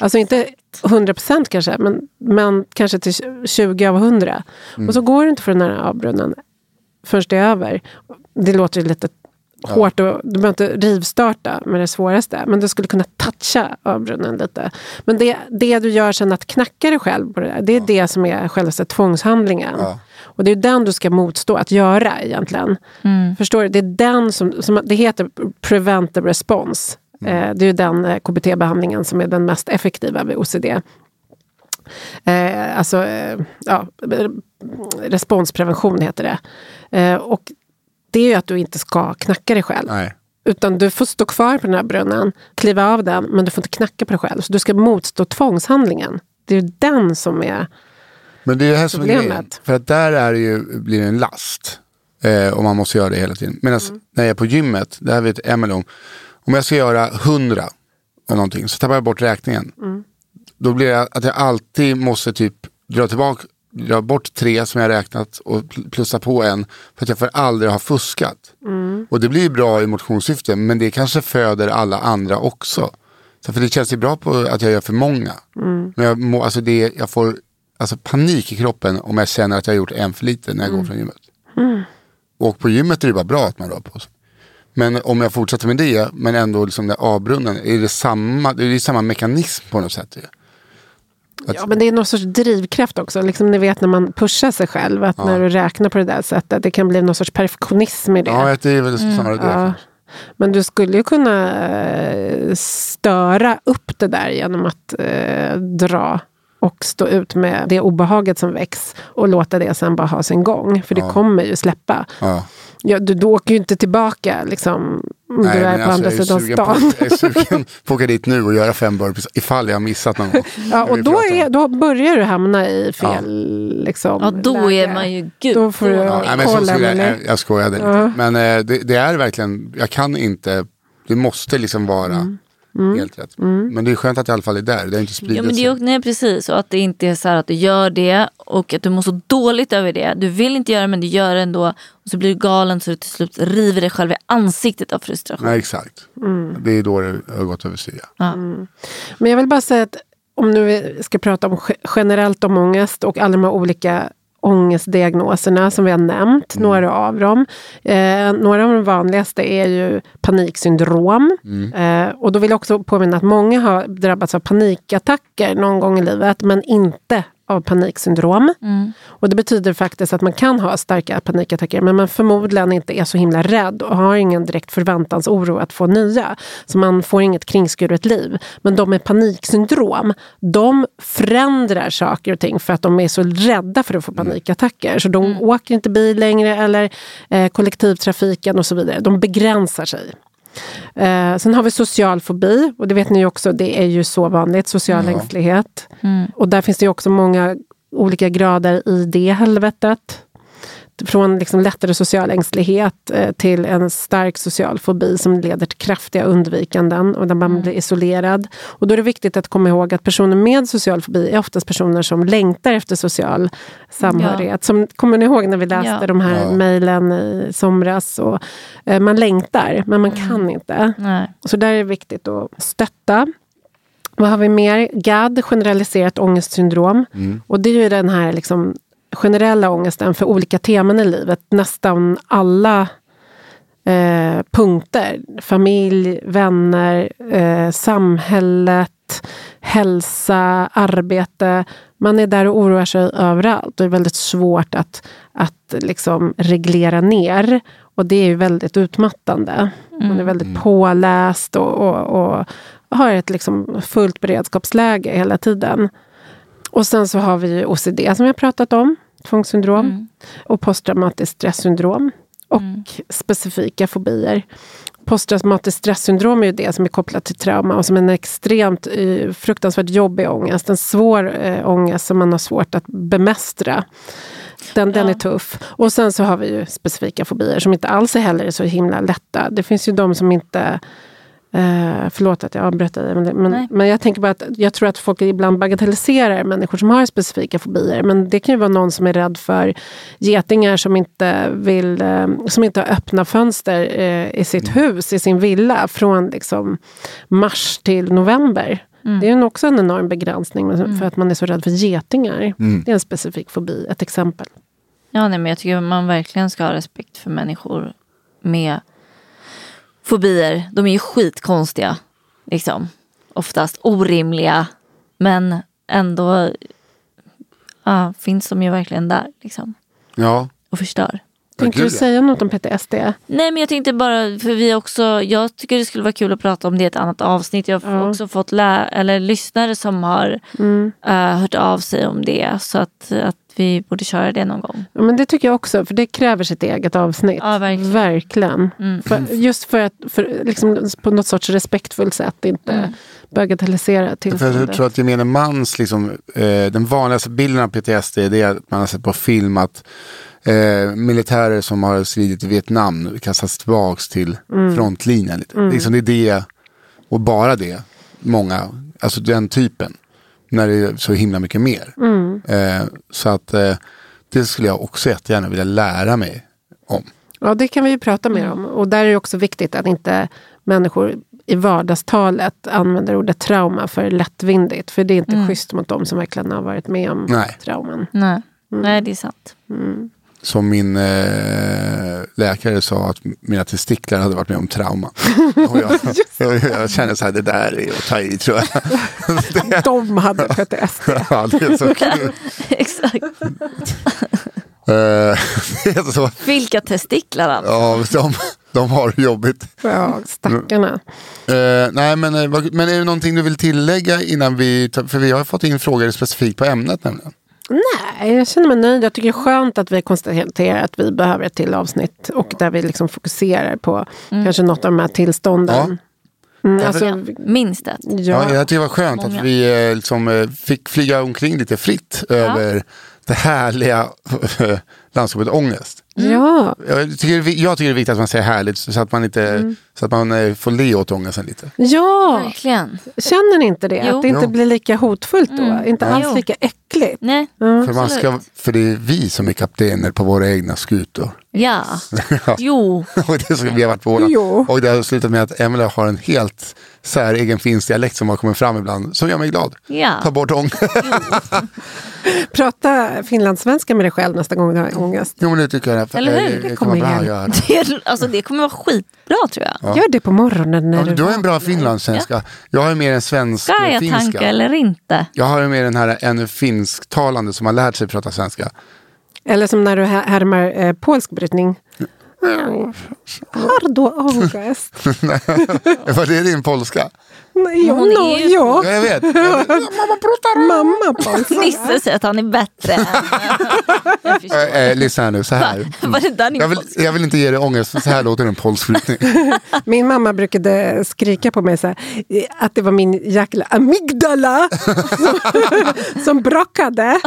Alltså inte 100% kanske, men, men kanske till 20 av 100. Och så går du inte för den här avbrunnen förrän det är över. Det låter ju lite hårt och du behöver inte rivstarta med det svåraste. Men du skulle kunna toucha avbrunnen lite. Men det, det du gör sen att knacka dig själv på det där, det är det som är själva tvångshandlingen. Och det är den du ska motstå att göra egentligen. Förstår du? Det är den som, som det heter preventive response. Eh, det är ju den eh, KBT-behandlingen som är den mest effektiva vid OCD. Eh, alltså, eh, ja, responsprevention heter det. Eh, och det är ju att du inte ska knacka dig själv. Nej. Utan du får stå kvar på den här brunnen, kliva av den, men du får inte knacka på dig själv. Så du ska motstå tvångshandlingen. Det är ju den som är... Men det är det här som är Problemet. grejen. För att där är det ju, blir det en last. Eh, och man måste göra det hela tiden. Medan när jag är på gymmet, det här vet Emelie om. Om jag ska göra hundra av någonting så tappar jag bort räkningen. Då blir det att jag alltid måste typ dra tillbaka, dra bort tre som jag räknat och pl- plussa på en. För att jag får aldrig ha fuskat. Och det blir bra i motionssyfte men det kanske föder alla andra också. Så för det känns ju bra på att jag gör för många. Men jag, må, alltså det, jag får, alltså, panik i kroppen om jag känner att jag har gjort en för lite när jag går från gymmet. Och på gymmet är det bara bra att man rör på sig. Men om jag fortsätter med det, men ändå liksom det avbrunnen, är det samma, det är samma mekanism på något sätt. Att- Ja, men det är någon sorts drivkraft också. Liksom, ni vet när man pushar sig själv, att när du räknar på det där sättet, det kan bli någon sorts perfektionism i det. Ja, det är väl snarare det. Ja. Men du skulle ju kunna eh, störa upp det där genom att eh, dra och stå ut med det obehaget som väcks och låta det sen bara ha sin gång. För det kommer ju släppa. Ja. Ja, du, du åker ju inte tillbaka liksom, om du är på andra jag är sidan stan. På, jag är sugen på att åka dit nu och göra fem burpees ifall jag har missat någon gång. Ja, och då, är, då börjar du hamna i fel liksom, Ja, då läge. är man ju gud. Då får du Ja, nej, men så skulle jag, jag, jag skojade lite. Ja. Men eh, det, det är verkligen, jag kan inte, det måste liksom vara Mm. Helt rätt. Men det är skönt att det i alla fall är där, det har inte spridit Ja, men det sig. är, nej, precis. Och att det inte är så här att du gör det och att du mår så dåligt över det. Du vill inte göra det men du gör det ändå. Och så blir du galen så du till slut river dig själv i ansiktet av frustration. Nej, exakt. Mm. Det är då det har gått överstyr. Ja. Men jag vill bara säga att om nu vi ska prata om ge- generellt om ångest och alla de här olika ångestdiagnoserna som vi har nämnt, några av dem. Eh, några av de vanligaste är ju paniksyndrom. Eh, och då vill jag också påminna att många har drabbats av panikattacker någon gång i livet, men inte av paniksyndrom. Och det betyder faktiskt att man kan ha starka panikattacker men man förmodligen inte är så himla rädd och har ingen direkt förväntansoro att få nya. Så man får inget kringskuret liv. Men de med paniksyndrom, de förändrar saker och ting för att de är så rädda för att få panikattacker. Så de åker inte bil längre eller eh, kollektivtrafiken och så vidare. De begränsar sig. Eh, sen har vi social fobi och det vet ni ju också, det är ju så vanligt, social ängslighet. Och där finns det ju också många olika grader i det helvetet. Från liksom lättare social ängslighet eh, till en stark social fobi som leder till kraftiga undvikanden och där man blir isolerad. Och då är det viktigt att komma ihåg att personer med social fobi är oftast personer som längtar efter social samhörighet. Som, kommer ni ihåg när vi läste Ja. de här mejlen i somras? Och, eh, man längtar, men man kan inte. Nej. Så där är det viktigt att stötta. Vad har vi mer? GAD, generaliserat ångestsyndrom. Och det är ju den här liksom generella ångesten för olika teman i livet. Nästan alla eh, punkter. Familj, vänner, eh, samhället, hälsa, arbete. Man är där och oroar sig överallt. Det är väldigt svårt att, att liksom reglera ner. Och det är ju väldigt utmattande. Man är väldigt påläst och, och, och har ett liksom fullt beredskapsläge hela tiden. Och sen så har vi ju OCD som vi har pratat om, tvångssyndrom. Och posttraumatiskt stresssyndrom. Och specifika fobier. Posttraumatiskt stresssyndrom är ju det som är kopplat till trauma och som är en extremt eh, fruktansvärt jobbig ångest. En svår eh, ångest som man har svårt att bemästra. Den, den är tuff. Och sen så har vi ju specifika fobier som inte alls är heller så himla lätta. Det finns ju de som inte Eh, förlåt att jag avbröt dig. Men, men, men jag tänker bara att jag tror att folk ibland bagatelliserar människor som har specifika fobier. Men det kan ju vara någon som är rädd för getingar som inte, vill, eh, som inte har öppna fönster eh, i sitt hus, i sin villa från liksom, mars till november. Det är ju också en enorm begränsning men för att man är så rädd för getingar. Det är en specifik fobi, ett exempel. Ja, nej, men jag tycker man verkligen ska ha respekt för människor med fobier. De är ju skitkonstiga. Liksom. Oftast orimliga. Men ändå ja, finns de ju verkligen där. Liksom. Ja, Och förstör. Gud, du säga något om PTSD? Nej men jag tänkte bara, för vi också, jag tycker det skulle vara kul att prata om det i ett annat avsnitt. Jag har Ja. också fått lä- eller lyssnare som har eh, hört av sig om det. Så att, att vi borde köra det någon gång. Ja, men det tycker jag också, för det kräver sitt eget avsnitt. Ja, verkligen. Verkligen. Mm. För, just för att för, liksom, på något sorts respektfullt sätt inte Mm. bagatellisera för jag tillståndet. tror att gemene mans, liksom, eh, den vanligaste bilden av PTSD det är att man har sett på film att eh, militärer som har stridit i Vietnam kastas tillbaks till Mm. frontlinjen. Lite. Liksom det är det, och bara det, många, alltså den typen. När det är så himla mycket mer. Mm. Eh, så att eh, det skulle jag också jättegärna vilja lära mig om. Ja, det kan vi ju prata mer om. Och där är det också viktigt att inte människor i vardagstalet använder ordet trauma för lättvindigt. För det är inte schysst mot dem som verkligen har varit med om Nej. trauman. Nej. Nej, det är sant. Som min eh, läkare sa att mina testiklar hade varit med om trauma. Och jag, jag, jag känner så här, det där är att ta i tror jag. De hade PTSD. ja, det är så kul. Exakt. Det är så, Vilka testiklar alltså. ja, de, de har det jobbigt. Ja, stackarna. Eh, nej, men, eh, men är det någonting du vill tillägga innan vi, tar- för vi har fått in frågor specifikt på ämnet nämligen. Nej, jag känner mig nöjd. Jag tycker det är skönt att vi konstaterar att vi behöver ett till avsnitt. Och där vi liksom fokuserar på kanske något av de här tillstånden. Mm, alltså, Minst ett. Ja. ja, jag tycker det var skönt Många. att vi eh, liksom, eh, fick flyga omkring lite fritt över det härliga landskapet ångest. ja, Jag tycker, det är- jag tycker det är viktigt att man säger härligt så att man, inte, så att man eh, får le åt ångesten lite. ja. Verkligen. Känner ni inte det? Jo. Att det inte Jo. blir lika hotfullt då? Inte alls Jo. lika äckligt? Nej. För, man ska, för det är vi som är kaptener på våra egna skutor. Ja. Jo. och det så vi har varit på Åland. Jo. Och det har slutat med att Emelie har en helt säregen finsk dialekt som har kommit fram ibland. Som gör mig glad. Ja. Ta bort ångest. Prata finlandssvenska med dig själv nästa gång du har ångest. jo men det tycker jag. Eller hur? Det, Det kommer bra att göra. Det, alltså, det kommer vara skitbra tror jag. Gör det på morgonen när Ja, du du har en bra finlandssvenska. Jag har ju mer en svensk Ska jag finska. tanka eller inte? Jag har ju mer den här en finsktalande som har lärt sig prata svenska. Eller som när du här- härmar eh, polsk brytning. Har du ångest? Var det din polska? Nej, Hon no, är ju- ja. Ja, jag vet. Jag vet. Mamma polska. Nisse säger att han är bättre. Eh, eh, lyssna här nu, så här. Var det där din Jag vill, jag vill inte ge dig ångest, så här låter en polsk brytning. Min mamma brukade skrika på mig så här, eh, att det var min jäkla amygdala som, som brakade.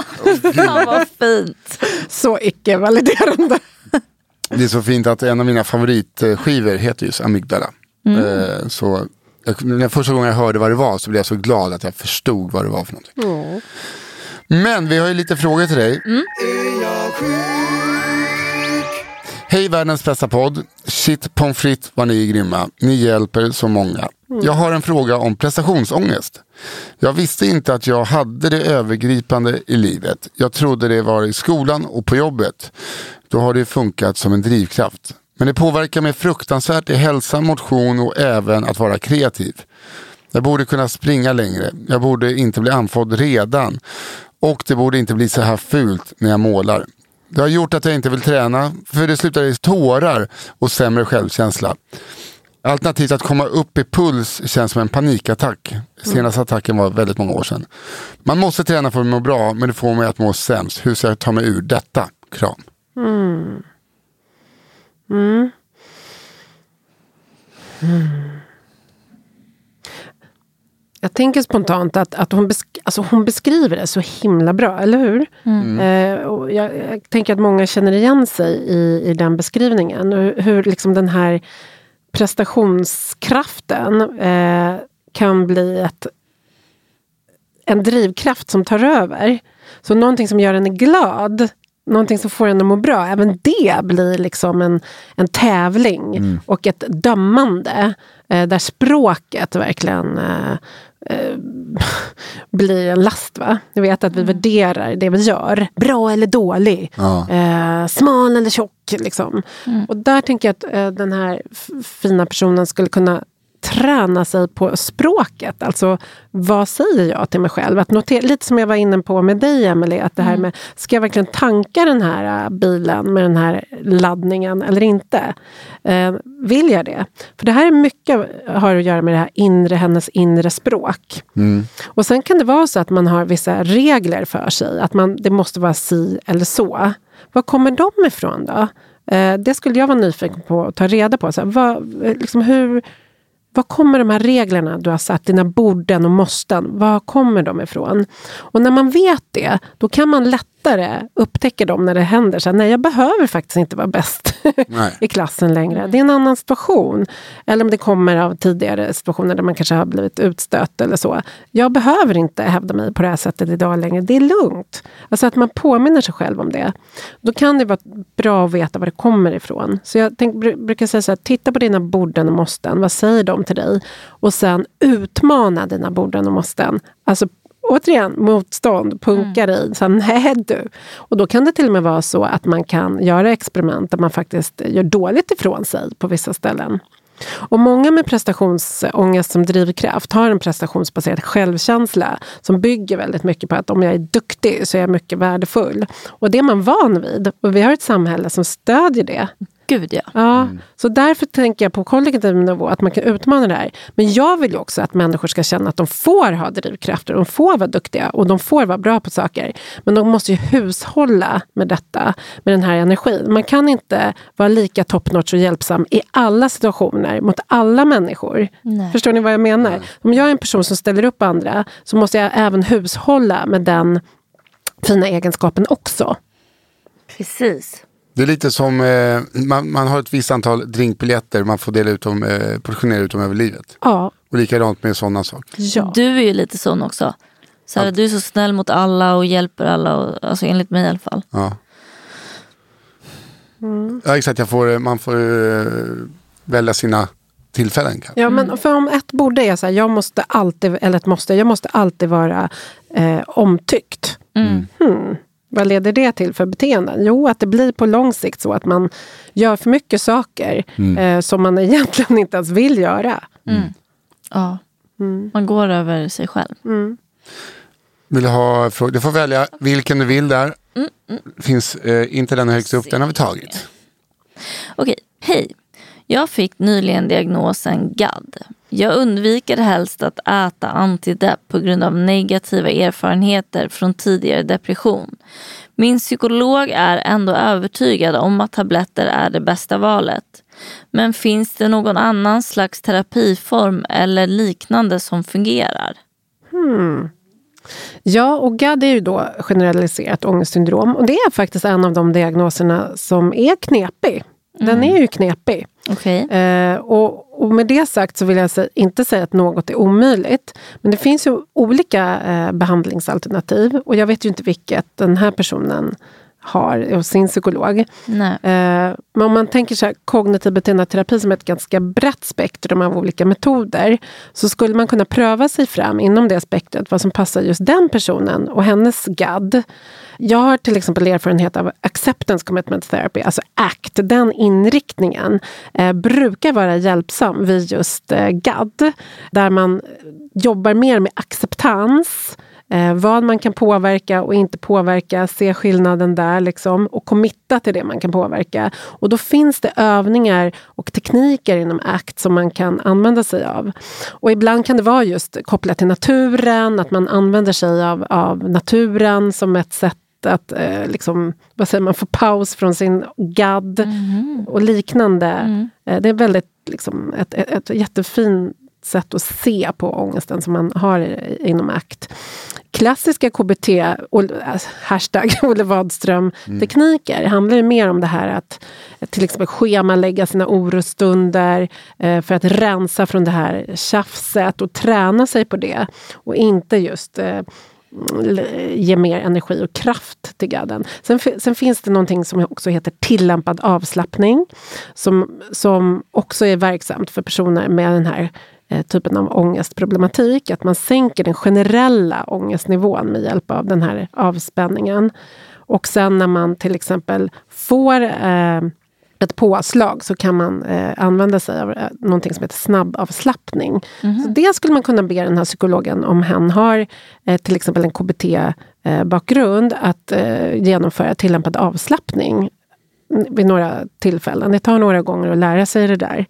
Fan vad fint. Så icke-validerande. Det är så fint att en av mina favoritskivor heter just Amygdala. Mm. Så jag, när första gången jag hörde vad det var så blev jag så glad att jag förstod vad det var för någonting. Men vi har ju lite frågor till dig. Mm. Hej världens bästa podd. Shit pommes frites vad ni är grymma. Ni hjälper så många. Jag har en fråga om prestationsångest. Jag visste inte att jag hade det övergripande i livet. Jag trodde det var i skolan och på jobbet. Då har det funkat som en drivkraft. Men det påverkar mig fruktansvärt i hälsa, motion och även att vara kreativ. Jag borde kunna springa längre. Jag borde inte bli andfådd redan. Och det borde inte bli så här fult när jag målar. Det har gjort att jag inte vill träna, för det slutar i tårar och sämre självkänsla. Alternativt att komma upp i puls känns som en panikattack. Senaste attacken var väldigt många år sedan. Man måste träna för att må bra, men det får mig att må sämst. Hur ska jag ta mig ur detta? Kram. Jag tänker spontant att, att hon, besk alltså hon beskriver det så himla bra, eller hur? Eh, och jag, jag tänker att många känner igen sig i, i den beskrivningen. Hur, hur liksom den här prestationskraften eh, kan bli ett, en drivkraft som tar över. Så någonting som gör en glad, någonting som får en att må bra, även det blir liksom en, en tävling och ett dömande. Eh, där språket verkligen eh, eh, blir en last. Va? Du vet att vi värderar det vi gör. Bra eller dålig. Ja. Eh, smal eller tjock. Liksom. Och där tänker jag att eh, den här fina personen skulle kunna träna sig på språket. Alltså, vad säger jag till mig själv? Att notera, lite som jag var inne på med dig, Emelie. Att det här med, ska jag verkligen tanka den här äh, bilen med den här laddningen eller inte? Eh, vill jag det? För det här är mycket har att göra med det här inre, hennes inre språk. Och sen kan det vara så att man har vissa regler för sig. Att man, det måste vara si eller så. Var kommer de ifrån då? Eh, det skulle jag vara nyfiken på att ta reda på. Så här, vad, liksom hur, var kommer de här reglerna du har satt, dina borden och måsten, var kommer de ifrån? Och när man vet det, då kan man lättare upptäcka dem när det händer. Så här, nej, jag behöver faktiskt inte vara bäst i klassen längre. Det är en annan situation. Eller om det kommer av tidigare situationer där man kanske har blivit utstött eller så. Jag behöver inte hävda mig på det här sättet idag längre. Det är lugnt. Alltså att man påminner sig själv om det. Då kan det vara bra att veta var det kommer ifrån. Så jag tänk, bru- brukar säga så här, titta på dina borden och måsten. Vad säger de till dig? Och sen utmana dina borden och måsten. Alltså återigen, motstånd, punkar i. Så, nej du. Och då kan det till och med vara så att man kan göra experiment där man faktiskt gör dåligt ifrån sig på vissa ställen. Och många med prestationsångest som drivkraft har en prestationsbaserad självkänsla som bygger väldigt mycket på att om jag är duktig så är jag mycket värdefull. Och det är man van vid. Och vi har ett samhälle som stödjer det. Gud ja. Ja, Så därför tänker jag på kollektiv nivå att man kan utmana det här. Men jag vill ju också att människor ska känna att de får ha drivkrafter, de får vara duktiga och de får vara bra på saker. Men de måste ju hushålla med detta, med den här energin. Man kan inte vara lika top notch och hjälpsam i alla situationer mot alla människor. Nej. Förstår ni vad jag menar? Om jag är en person som ställer upp andra så måste jag även hushålla med den fina egenskapen också. Precis. Det är lite som, eh, man, man har ett visst antal drinkbiljetter, man får dela ut dem, eh, portionera ut dem över livet. Ja, Och likadant med sådana saker. ja. Du är ju lite sån också. Så här, Du är så snäll mot alla och hjälper alla. Och, alltså enligt mig i alla fall. Ja. ja exakt, jag får, eh, man får eh, välja sina tillfällen. kanske. Ja, men för om ett borde är så här, jag måste alltid, eller ett måste, jag måste alltid vara eh, omtyckt. Hmm. Vad leder det till för beteenden? Jo, att det blir på lång sikt så att man gör för mycket saker eh, som man egentligen inte ens vill göra. Ja. Man går över sig själv. Vill du ha frågor? Du får välja vilken du vill där. Finns eh, inte den högst upp, den har vi tagit. Okej, hej. Jag fick nyligen diagnosen GAD. Jag undviker helst att äta antidepp på grund av negativa erfarenheter från tidigare depression. Min psykolog är ändå övertygad om att tabletter är det bästa valet. Men finns det någon annan slags terapiform eller liknande som fungerar? Ja, och GAD är ju då generaliserat ångestsyndrom. Och det är faktiskt en av de diagnoserna som är knepig. Den är ju knepig. Okej. Eh, och, och med det sagt så vill jag inte säga att något är omöjligt. Men det finns ju olika eh, behandlingsalternativ. Och jag vet ju inte vilket den här personen har hos sin psykolog. Nej. Eh, men om man tänker så här, kognitiv beteendeterapi som ett ganska brett spektrum av olika metoder så skulle man kunna pröva sig fram inom det spektret vad som passar just den personen och hennes GAD. Jag har till exempel erfarenhet av acceptance commitment therapy, alltså ACT. Den inriktningen eh, brukar vara hjälpsam vid just eh, GAD. Där man jobbar mer med acceptans Eh, vad man kan påverka och inte påverka, se skillnaden där liksom, och committa till det man kan påverka. Och då finns det övningar och tekniker inom ACT som man kan använda sig av. Och ibland kan det vara just kopplat till naturen, att man använder sig av, av naturen som ett sätt att eh, liksom, vad säger man, få paus från sin gadd och liknande. Eh, det är väldigt liksom, ett, ett, ett jättefint sätt att se på ångesten som man har inom ACT. Klassiska KBT, alltså, hashtag Olle Wadström-tekniker handlar ju mer om det här att till exempel schemalägga sina orostunder eh, för att rensa från det här tjafset och träna sig på det. Och inte just eh, ge mer energi och kraft till gadden. Sen, sen finns det någonting som också heter tillämpad avslappning som, som också är verksamt för personer med den här eh, typen av ångestproblematik. Att man sänker den generella ångestnivån med hjälp av den här avspänningen. Och sen när man till exempel får eh, ett påslag så kan man eh, använda sig av eh, någonting som heter snabbavslappning. Så det skulle man kunna be den här psykologen, om hen har eh, till exempel en KBT-bakgrund, att eh, genomföra tillämpad avslappning vid några tillfällen. Det tar några gånger att lära sig det där.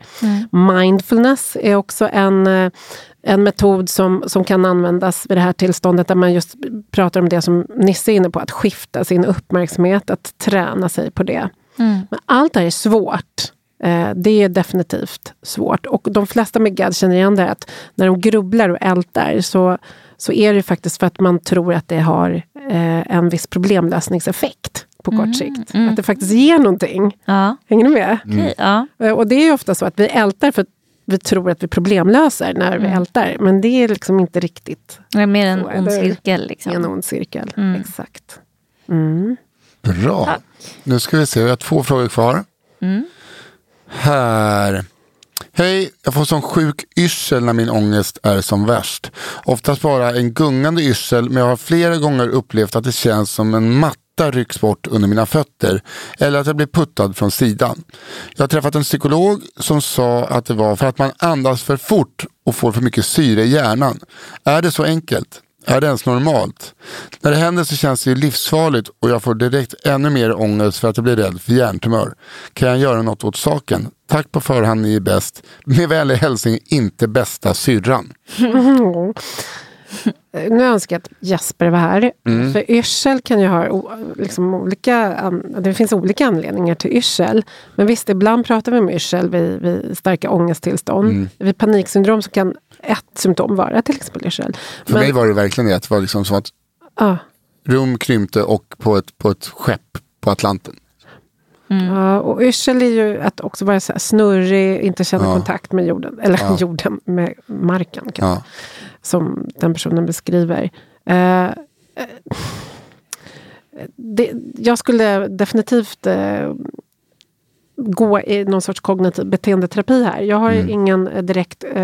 Mindfulness är också en, eh, en metod som, som kan användas vid det här tillståndet där man just pratar om det som Nisse är inne på, att skifta sin uppmärksamhet, att träna sig på det. Men allt det här är svårt. Eh, det är definitivt svårt. Och de flesta med GAD känner igen det att när de grubblar och ältar så, så är det faktiskt för att man tror att det har eh, en viss problemlösningseffekt på kort sikt. Att det faktiskt ger någonting. Ja. Hänger ni med? Okej, ja. Eh, Och det är ju ofta så att vi ältar för att vi tror att vi problemlöser när vi ältar. Men det är liksom inte riktigt Det är mer en Så ond cirkel. Liksom. en ond cirkel. Mm. Exakt. Mm. Bra. Nu ska vi se, vi har två frågor kvar. Mm. Här. Hej, jag får sån sjuk yrsel när min ångest är som värst. Oftast bara en gungande yrsel men jag har flera gånger upplevt att det känns som en matta rycks bort under mina fötter eller att jag blir puttad från sidan. Jag har träffat en psykolog som sa att det var för att man andas för fort och får för mycket syre i hjärnan. Är det så enkelt? Är det ens normalt? När det händer så känns det ju livsfarligt och jag får direkt ännu mer ångest för att jag blir rädd för hjärntumör. Kan jag göra något åt saken? Tack på förhand, ni är bäst. Med vänlig hälsning, inte bästa syrran. Mm. Nu önskar jag att Jesper var här. Mm. För yrsel kan ju ha liksom olika... Det finns olika anledningar till yrsel. Men visst, ibland pratar vi om yrsel vid, vid starka ångesttillstånd. Mm. Vid paniksyndrom så kan ett symptom vara till exempel yrsel. För mig var det verkligen det, att det var liksom som att ja, rum krympte och på ett, på ett skepp på Atlanten. Ja, och yrsel är ju att också vara så snurrig, inte känna Ja. kontakt med jorden. Eller Ja. jorden, med marken. kanske. Som den personen beskriver. Eh, eh, det, jag skulle definitivt eh, gå i någon sorts kognitiv beteendeterapi här. Jag har Mm. ingen eh, direkt... Eh,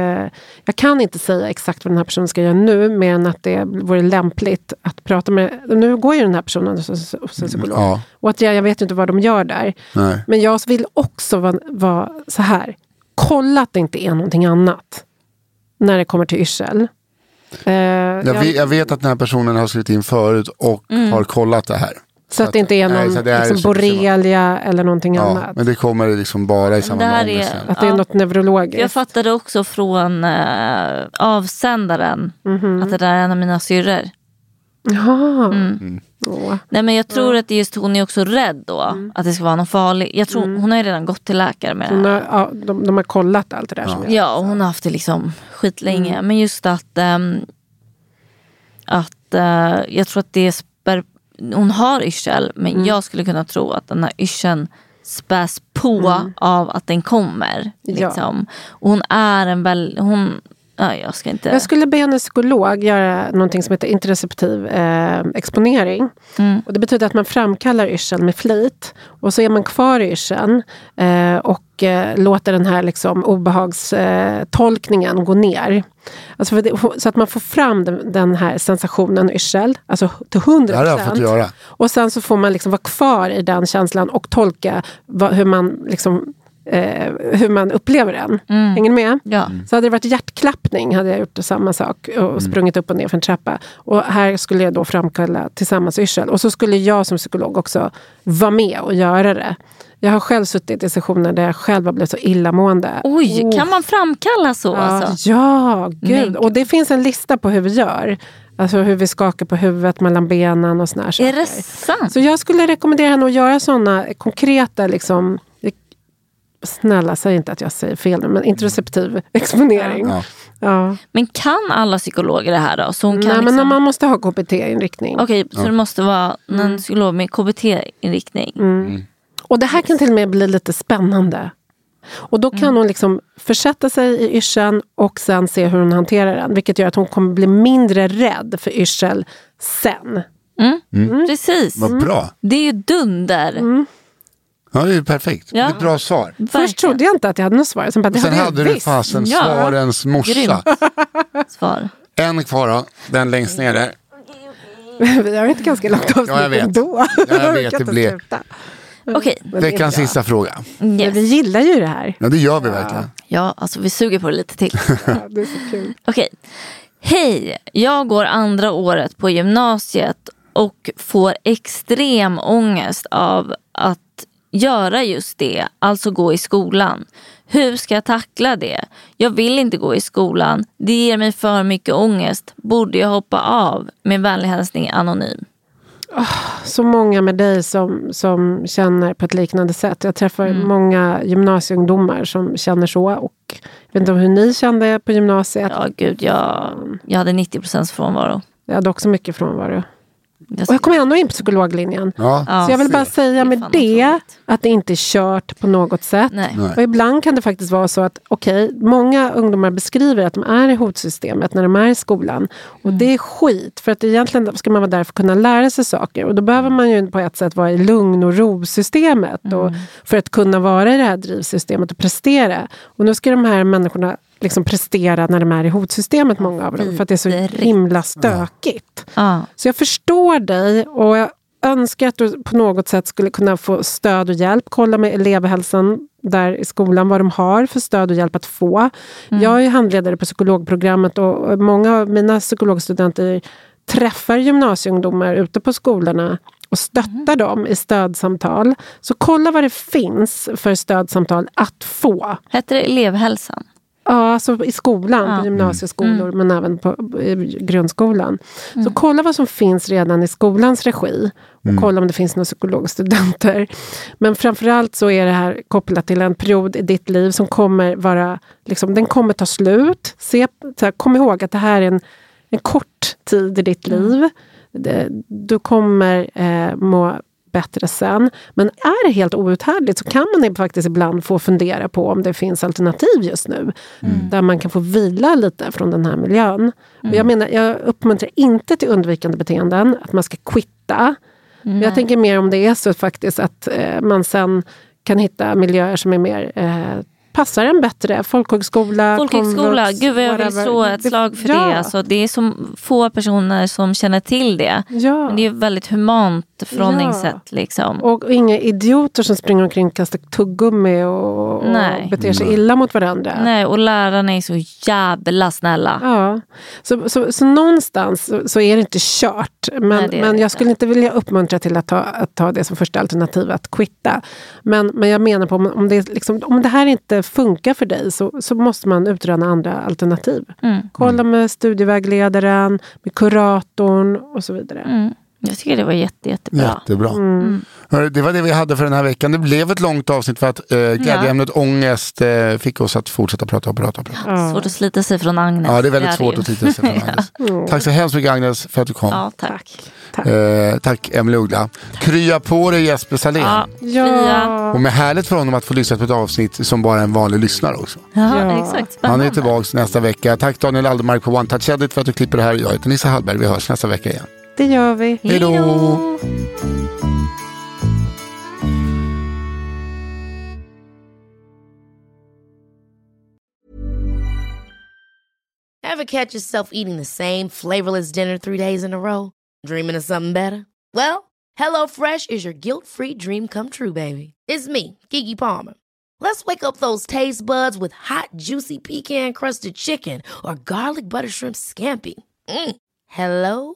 jag kan inte säga exakt vad den här personen ska göra nu, mer än att det vore lämpligt att prata med... Nu går ju den här personen hos en psykolog. Ja, Återigen, jag vet inte vad de gör där. nej. Men jag vill också vara, vara så här. Kolla att det inte är någonting annat. När det kommer till yrsel. Eh, Jag, jag- vet, jag vet att den här personen har skrivit in förut och har kollat det här. Så att det inte är nej, någon så det är liksom, borrelia eller någonting Ja, annat. men det kommer liksom bara i samband Det med är- ångesten. Att det är Ja. något neurologiskt. Jag fattade också från eh, avsändaren Mhm. att det där är en av mina syrror. Jaha. Mm. Åh. Nej men jag tror att det är just hon är också rädd då. Mm. Att det ska vara någon farlig. Jag tror hon har ju redan gått till läkare med det Hon här. har, ja, de, de har kollat allt det där. Som jag, Ja och hon har haft det liksom skitlänge. Mm. Men just att, ehm, att eh, jag tror att det spär, hon har yrsel men Mm. jag skulle kunna tro att den här yrseln späs på av att den kommer. Mm. Ja. Liksom. Och hon är en väl, hon, ja, jag ska inte. jag skulle be en psykolog göra någonting som heter interoceptiv eh, exponering. Mm. Och det betyder att man framkallar yrsel med flit. Och så är man kvar i yrseln eh, och eh, låter den här liksom, obehagstolkningen eh, gå ner. Alltså det, så att man får fram den, den här sensationen yrsel, alltså till 100%. Det här har jag fått göra. Och sen så får man liksom vara kvar i den känslan och tolka vad, hur, man liksom, eh, hur man upplever den. Hänger ni med? Ja. Så hade det varit hjärtklappning hade jag gjort samma sak och sprungit upp och ner för en trappa. Och här skulle jag då framkalla tillsammans yrsel. Och så skulle jag som psykolog också vara med och göra det. Jag har själv suttit i sessioner där jag själv har blivit så illamående. Oj, Oh. kan man framkalla så? Ja, Alltså? ja gud. Och det finns en lista på hur vi gör. Alltså hur vi skakar på huvudet mellan benen och såna här saker. Är det sant? Så jag skulle rekommendera henne att göra såna konkreta, liksom, snälla säg inte att jag säger fel nu, men interoceptiv exponering. Ja. Ja. Men kan alla psykologer det här då? Så hon kan Nej, liksom... men man måste ha KBT-inriktning. Okej, så det måste vara Mm. en psykolog med KBT-inriktning. Och det här kan till och med bli lite spännande. Och då kan hon liksom försätta sig i yrseln och sen se hur hon hanterar den. Vilket gör att hon kommer bli mindre rädd för yrsel sen. Precis. Vad bra. Det är ju dunder. Ja, det är perfekt. Ja. Det är ett bra svar. Först trodde jag inte att jag hade något svar. Sen, bara, det sen hade, du fasen Ja. svarens morsa. Svar. En kvar då, den längst nere. Vi har inte ganska långt avsnitt Ja, jag vet. ändå. Ja, jag vet, det inte blir-. Okej. Men det är Veckans sista fråga. Men Yes. vi gillar ju det här. Ja, det gör vi verkligen. Ja, alltså vi suger på det lite till. Ja, det är så kul. Okej. Hej, jag går andra året på gymnasiet och får extrem ångest av att göra just det, alltså gå i skolan. Hur ska jag tackla det? Jag vill inte gå i skolan. Det ger mig för mycket ångest. Borde jag hoppa av? Med vänlig hälsning Anonym. Så många med dig som, som känner på ett liknande sätt. Jag träffar Mm. många gymnasieungdomar som känner så. Och jag vet inte hur ni kände på gymnasiet. Ja, gud, jag, jag hade 90 procents frånvaro. Jag hade också mycket frånvaro. Och jag kommer ändå in på psykologlinjen. Ja. Så jag vill bara säga med det att det inte är kört på något sätt. Nej. Och ibland kan det faktiskt vara så att okej, många ungdomar beskriver att de är i hotsystemet när de är i skolan. Och Mm. det är skit, för att egentligen ska man vara där för att kunna lära sig saker. Och då behöver man ju på ett sätt vara i lugn och ro-systemet. Och Mm. för att kunna vara i det här drivsystemet och prestera. Och nu ska de här människorna liksom prestera när de är i hotsystemet, många av dem. För att det är så himla stökigt. Ja. Så jag förstår dig och jag önskar att du på något sätt skulle kunna få stöd och hjälp. Kolla med elevhälsan där i skolan vad de har för stöd och hjälp att få. Jag är handledare på psykologprogrammet och många av mina psykologstudenter träffar gymnasieungdomar ute på skolorna och stöttar dem i stödsamtal. Så kolla vad det finns för stödsamtal att få. Hette det elevhälsan? Ja, alltså i skolan, Ja. på gymnasieskolor men även på, grundskolan. Så kolla vad som finns redan i skolans regi. Och kolla om det finns några psykologstudenter. Men framförallt så är det här kopplat till en period i ditt liv som kommer vara, liksom, den kommer ta slut. Se, så här, kom ihåg att det här är en, en kort tid i ditt liv. Det, du kommer eh, må bättre sen. Men är det helt outhärdligt så kan man faktiskt ibland få fundera på om det finns alternativ just nu. Där man kan få vila lite från den här miljön. Och jag, menar, jag uppmuntrar inte till undvikande beteenden, att man ska quitta. Men Jag tänker mer om det är så faktiskt att eh, man sen kan hitta miljöer som är mer eh, passar en bättre. Folkhögskola, Folkhögskola, komvux, gud vad jag vill slå ett slag för ja, det. Alltså, det är så få personer som känner till det. Ja. Men det är ett väldigt humant förhållningssätt. Liksom. Och, och inga idioter som springer omkring och kastar tuggummi och, och beter sig illa mot varandra. Nej, och lärarna är så jävla snälla. Ja. Så, så, så någonstans så, så är det inte kört. Men, Nej, men jag inte. skulle inte vilja uppmuntra till att ta, att ta det som första alternativ, att quitta. Men, men jag menar på om, det, är liksom, om det här inte funkar för dig så, så måste man utröna andra alternativ. Mm. Kolla med studievägledaren, med kuratorn och så vidare. Mm. Jag tycker det var jätte, jättebra. Jättebra. Hörru, Det var det vi hade för den här veckan. Det blev ett långt avsnitt för att eh, glädjeämnet ångest eh, fick oss att fortsätta prata och prata. Och prata. Svårt att slita sig från Agnes. Ja, det är väldigt det svårt ju. att titta sig från Agnes. Tack så hemskt mycket Agnes för att du kom. Ja, tack. Tack. Eh, tack Emelie Uggla. Krya på dig Jesper Salén. Ja, Ja. Och med härligt för honom att få lyssna på ett avsnitt som bara en vanlig lyssnare också. Ja, Ja. exakt. Han Spännande. är tillbaka nästa vecka. Tack Daniel Aldermark på One Touch Edit för att du klipper det här. Jag heter Nissa Hallberg. Vi hörs nästa vecka igen. Det gör vi. Hej då! Ever catch yourself eating the same flavorless dinner three days in a row? Dreaming of something better? Well, Hello Fresh is your guilt-free dream come true, baby. It's me, Kiki Palmer. Let's wake up those taste buds with hot, juicy pecan-crusted chicken or garlic butter shrimp scampi. Mm. Hello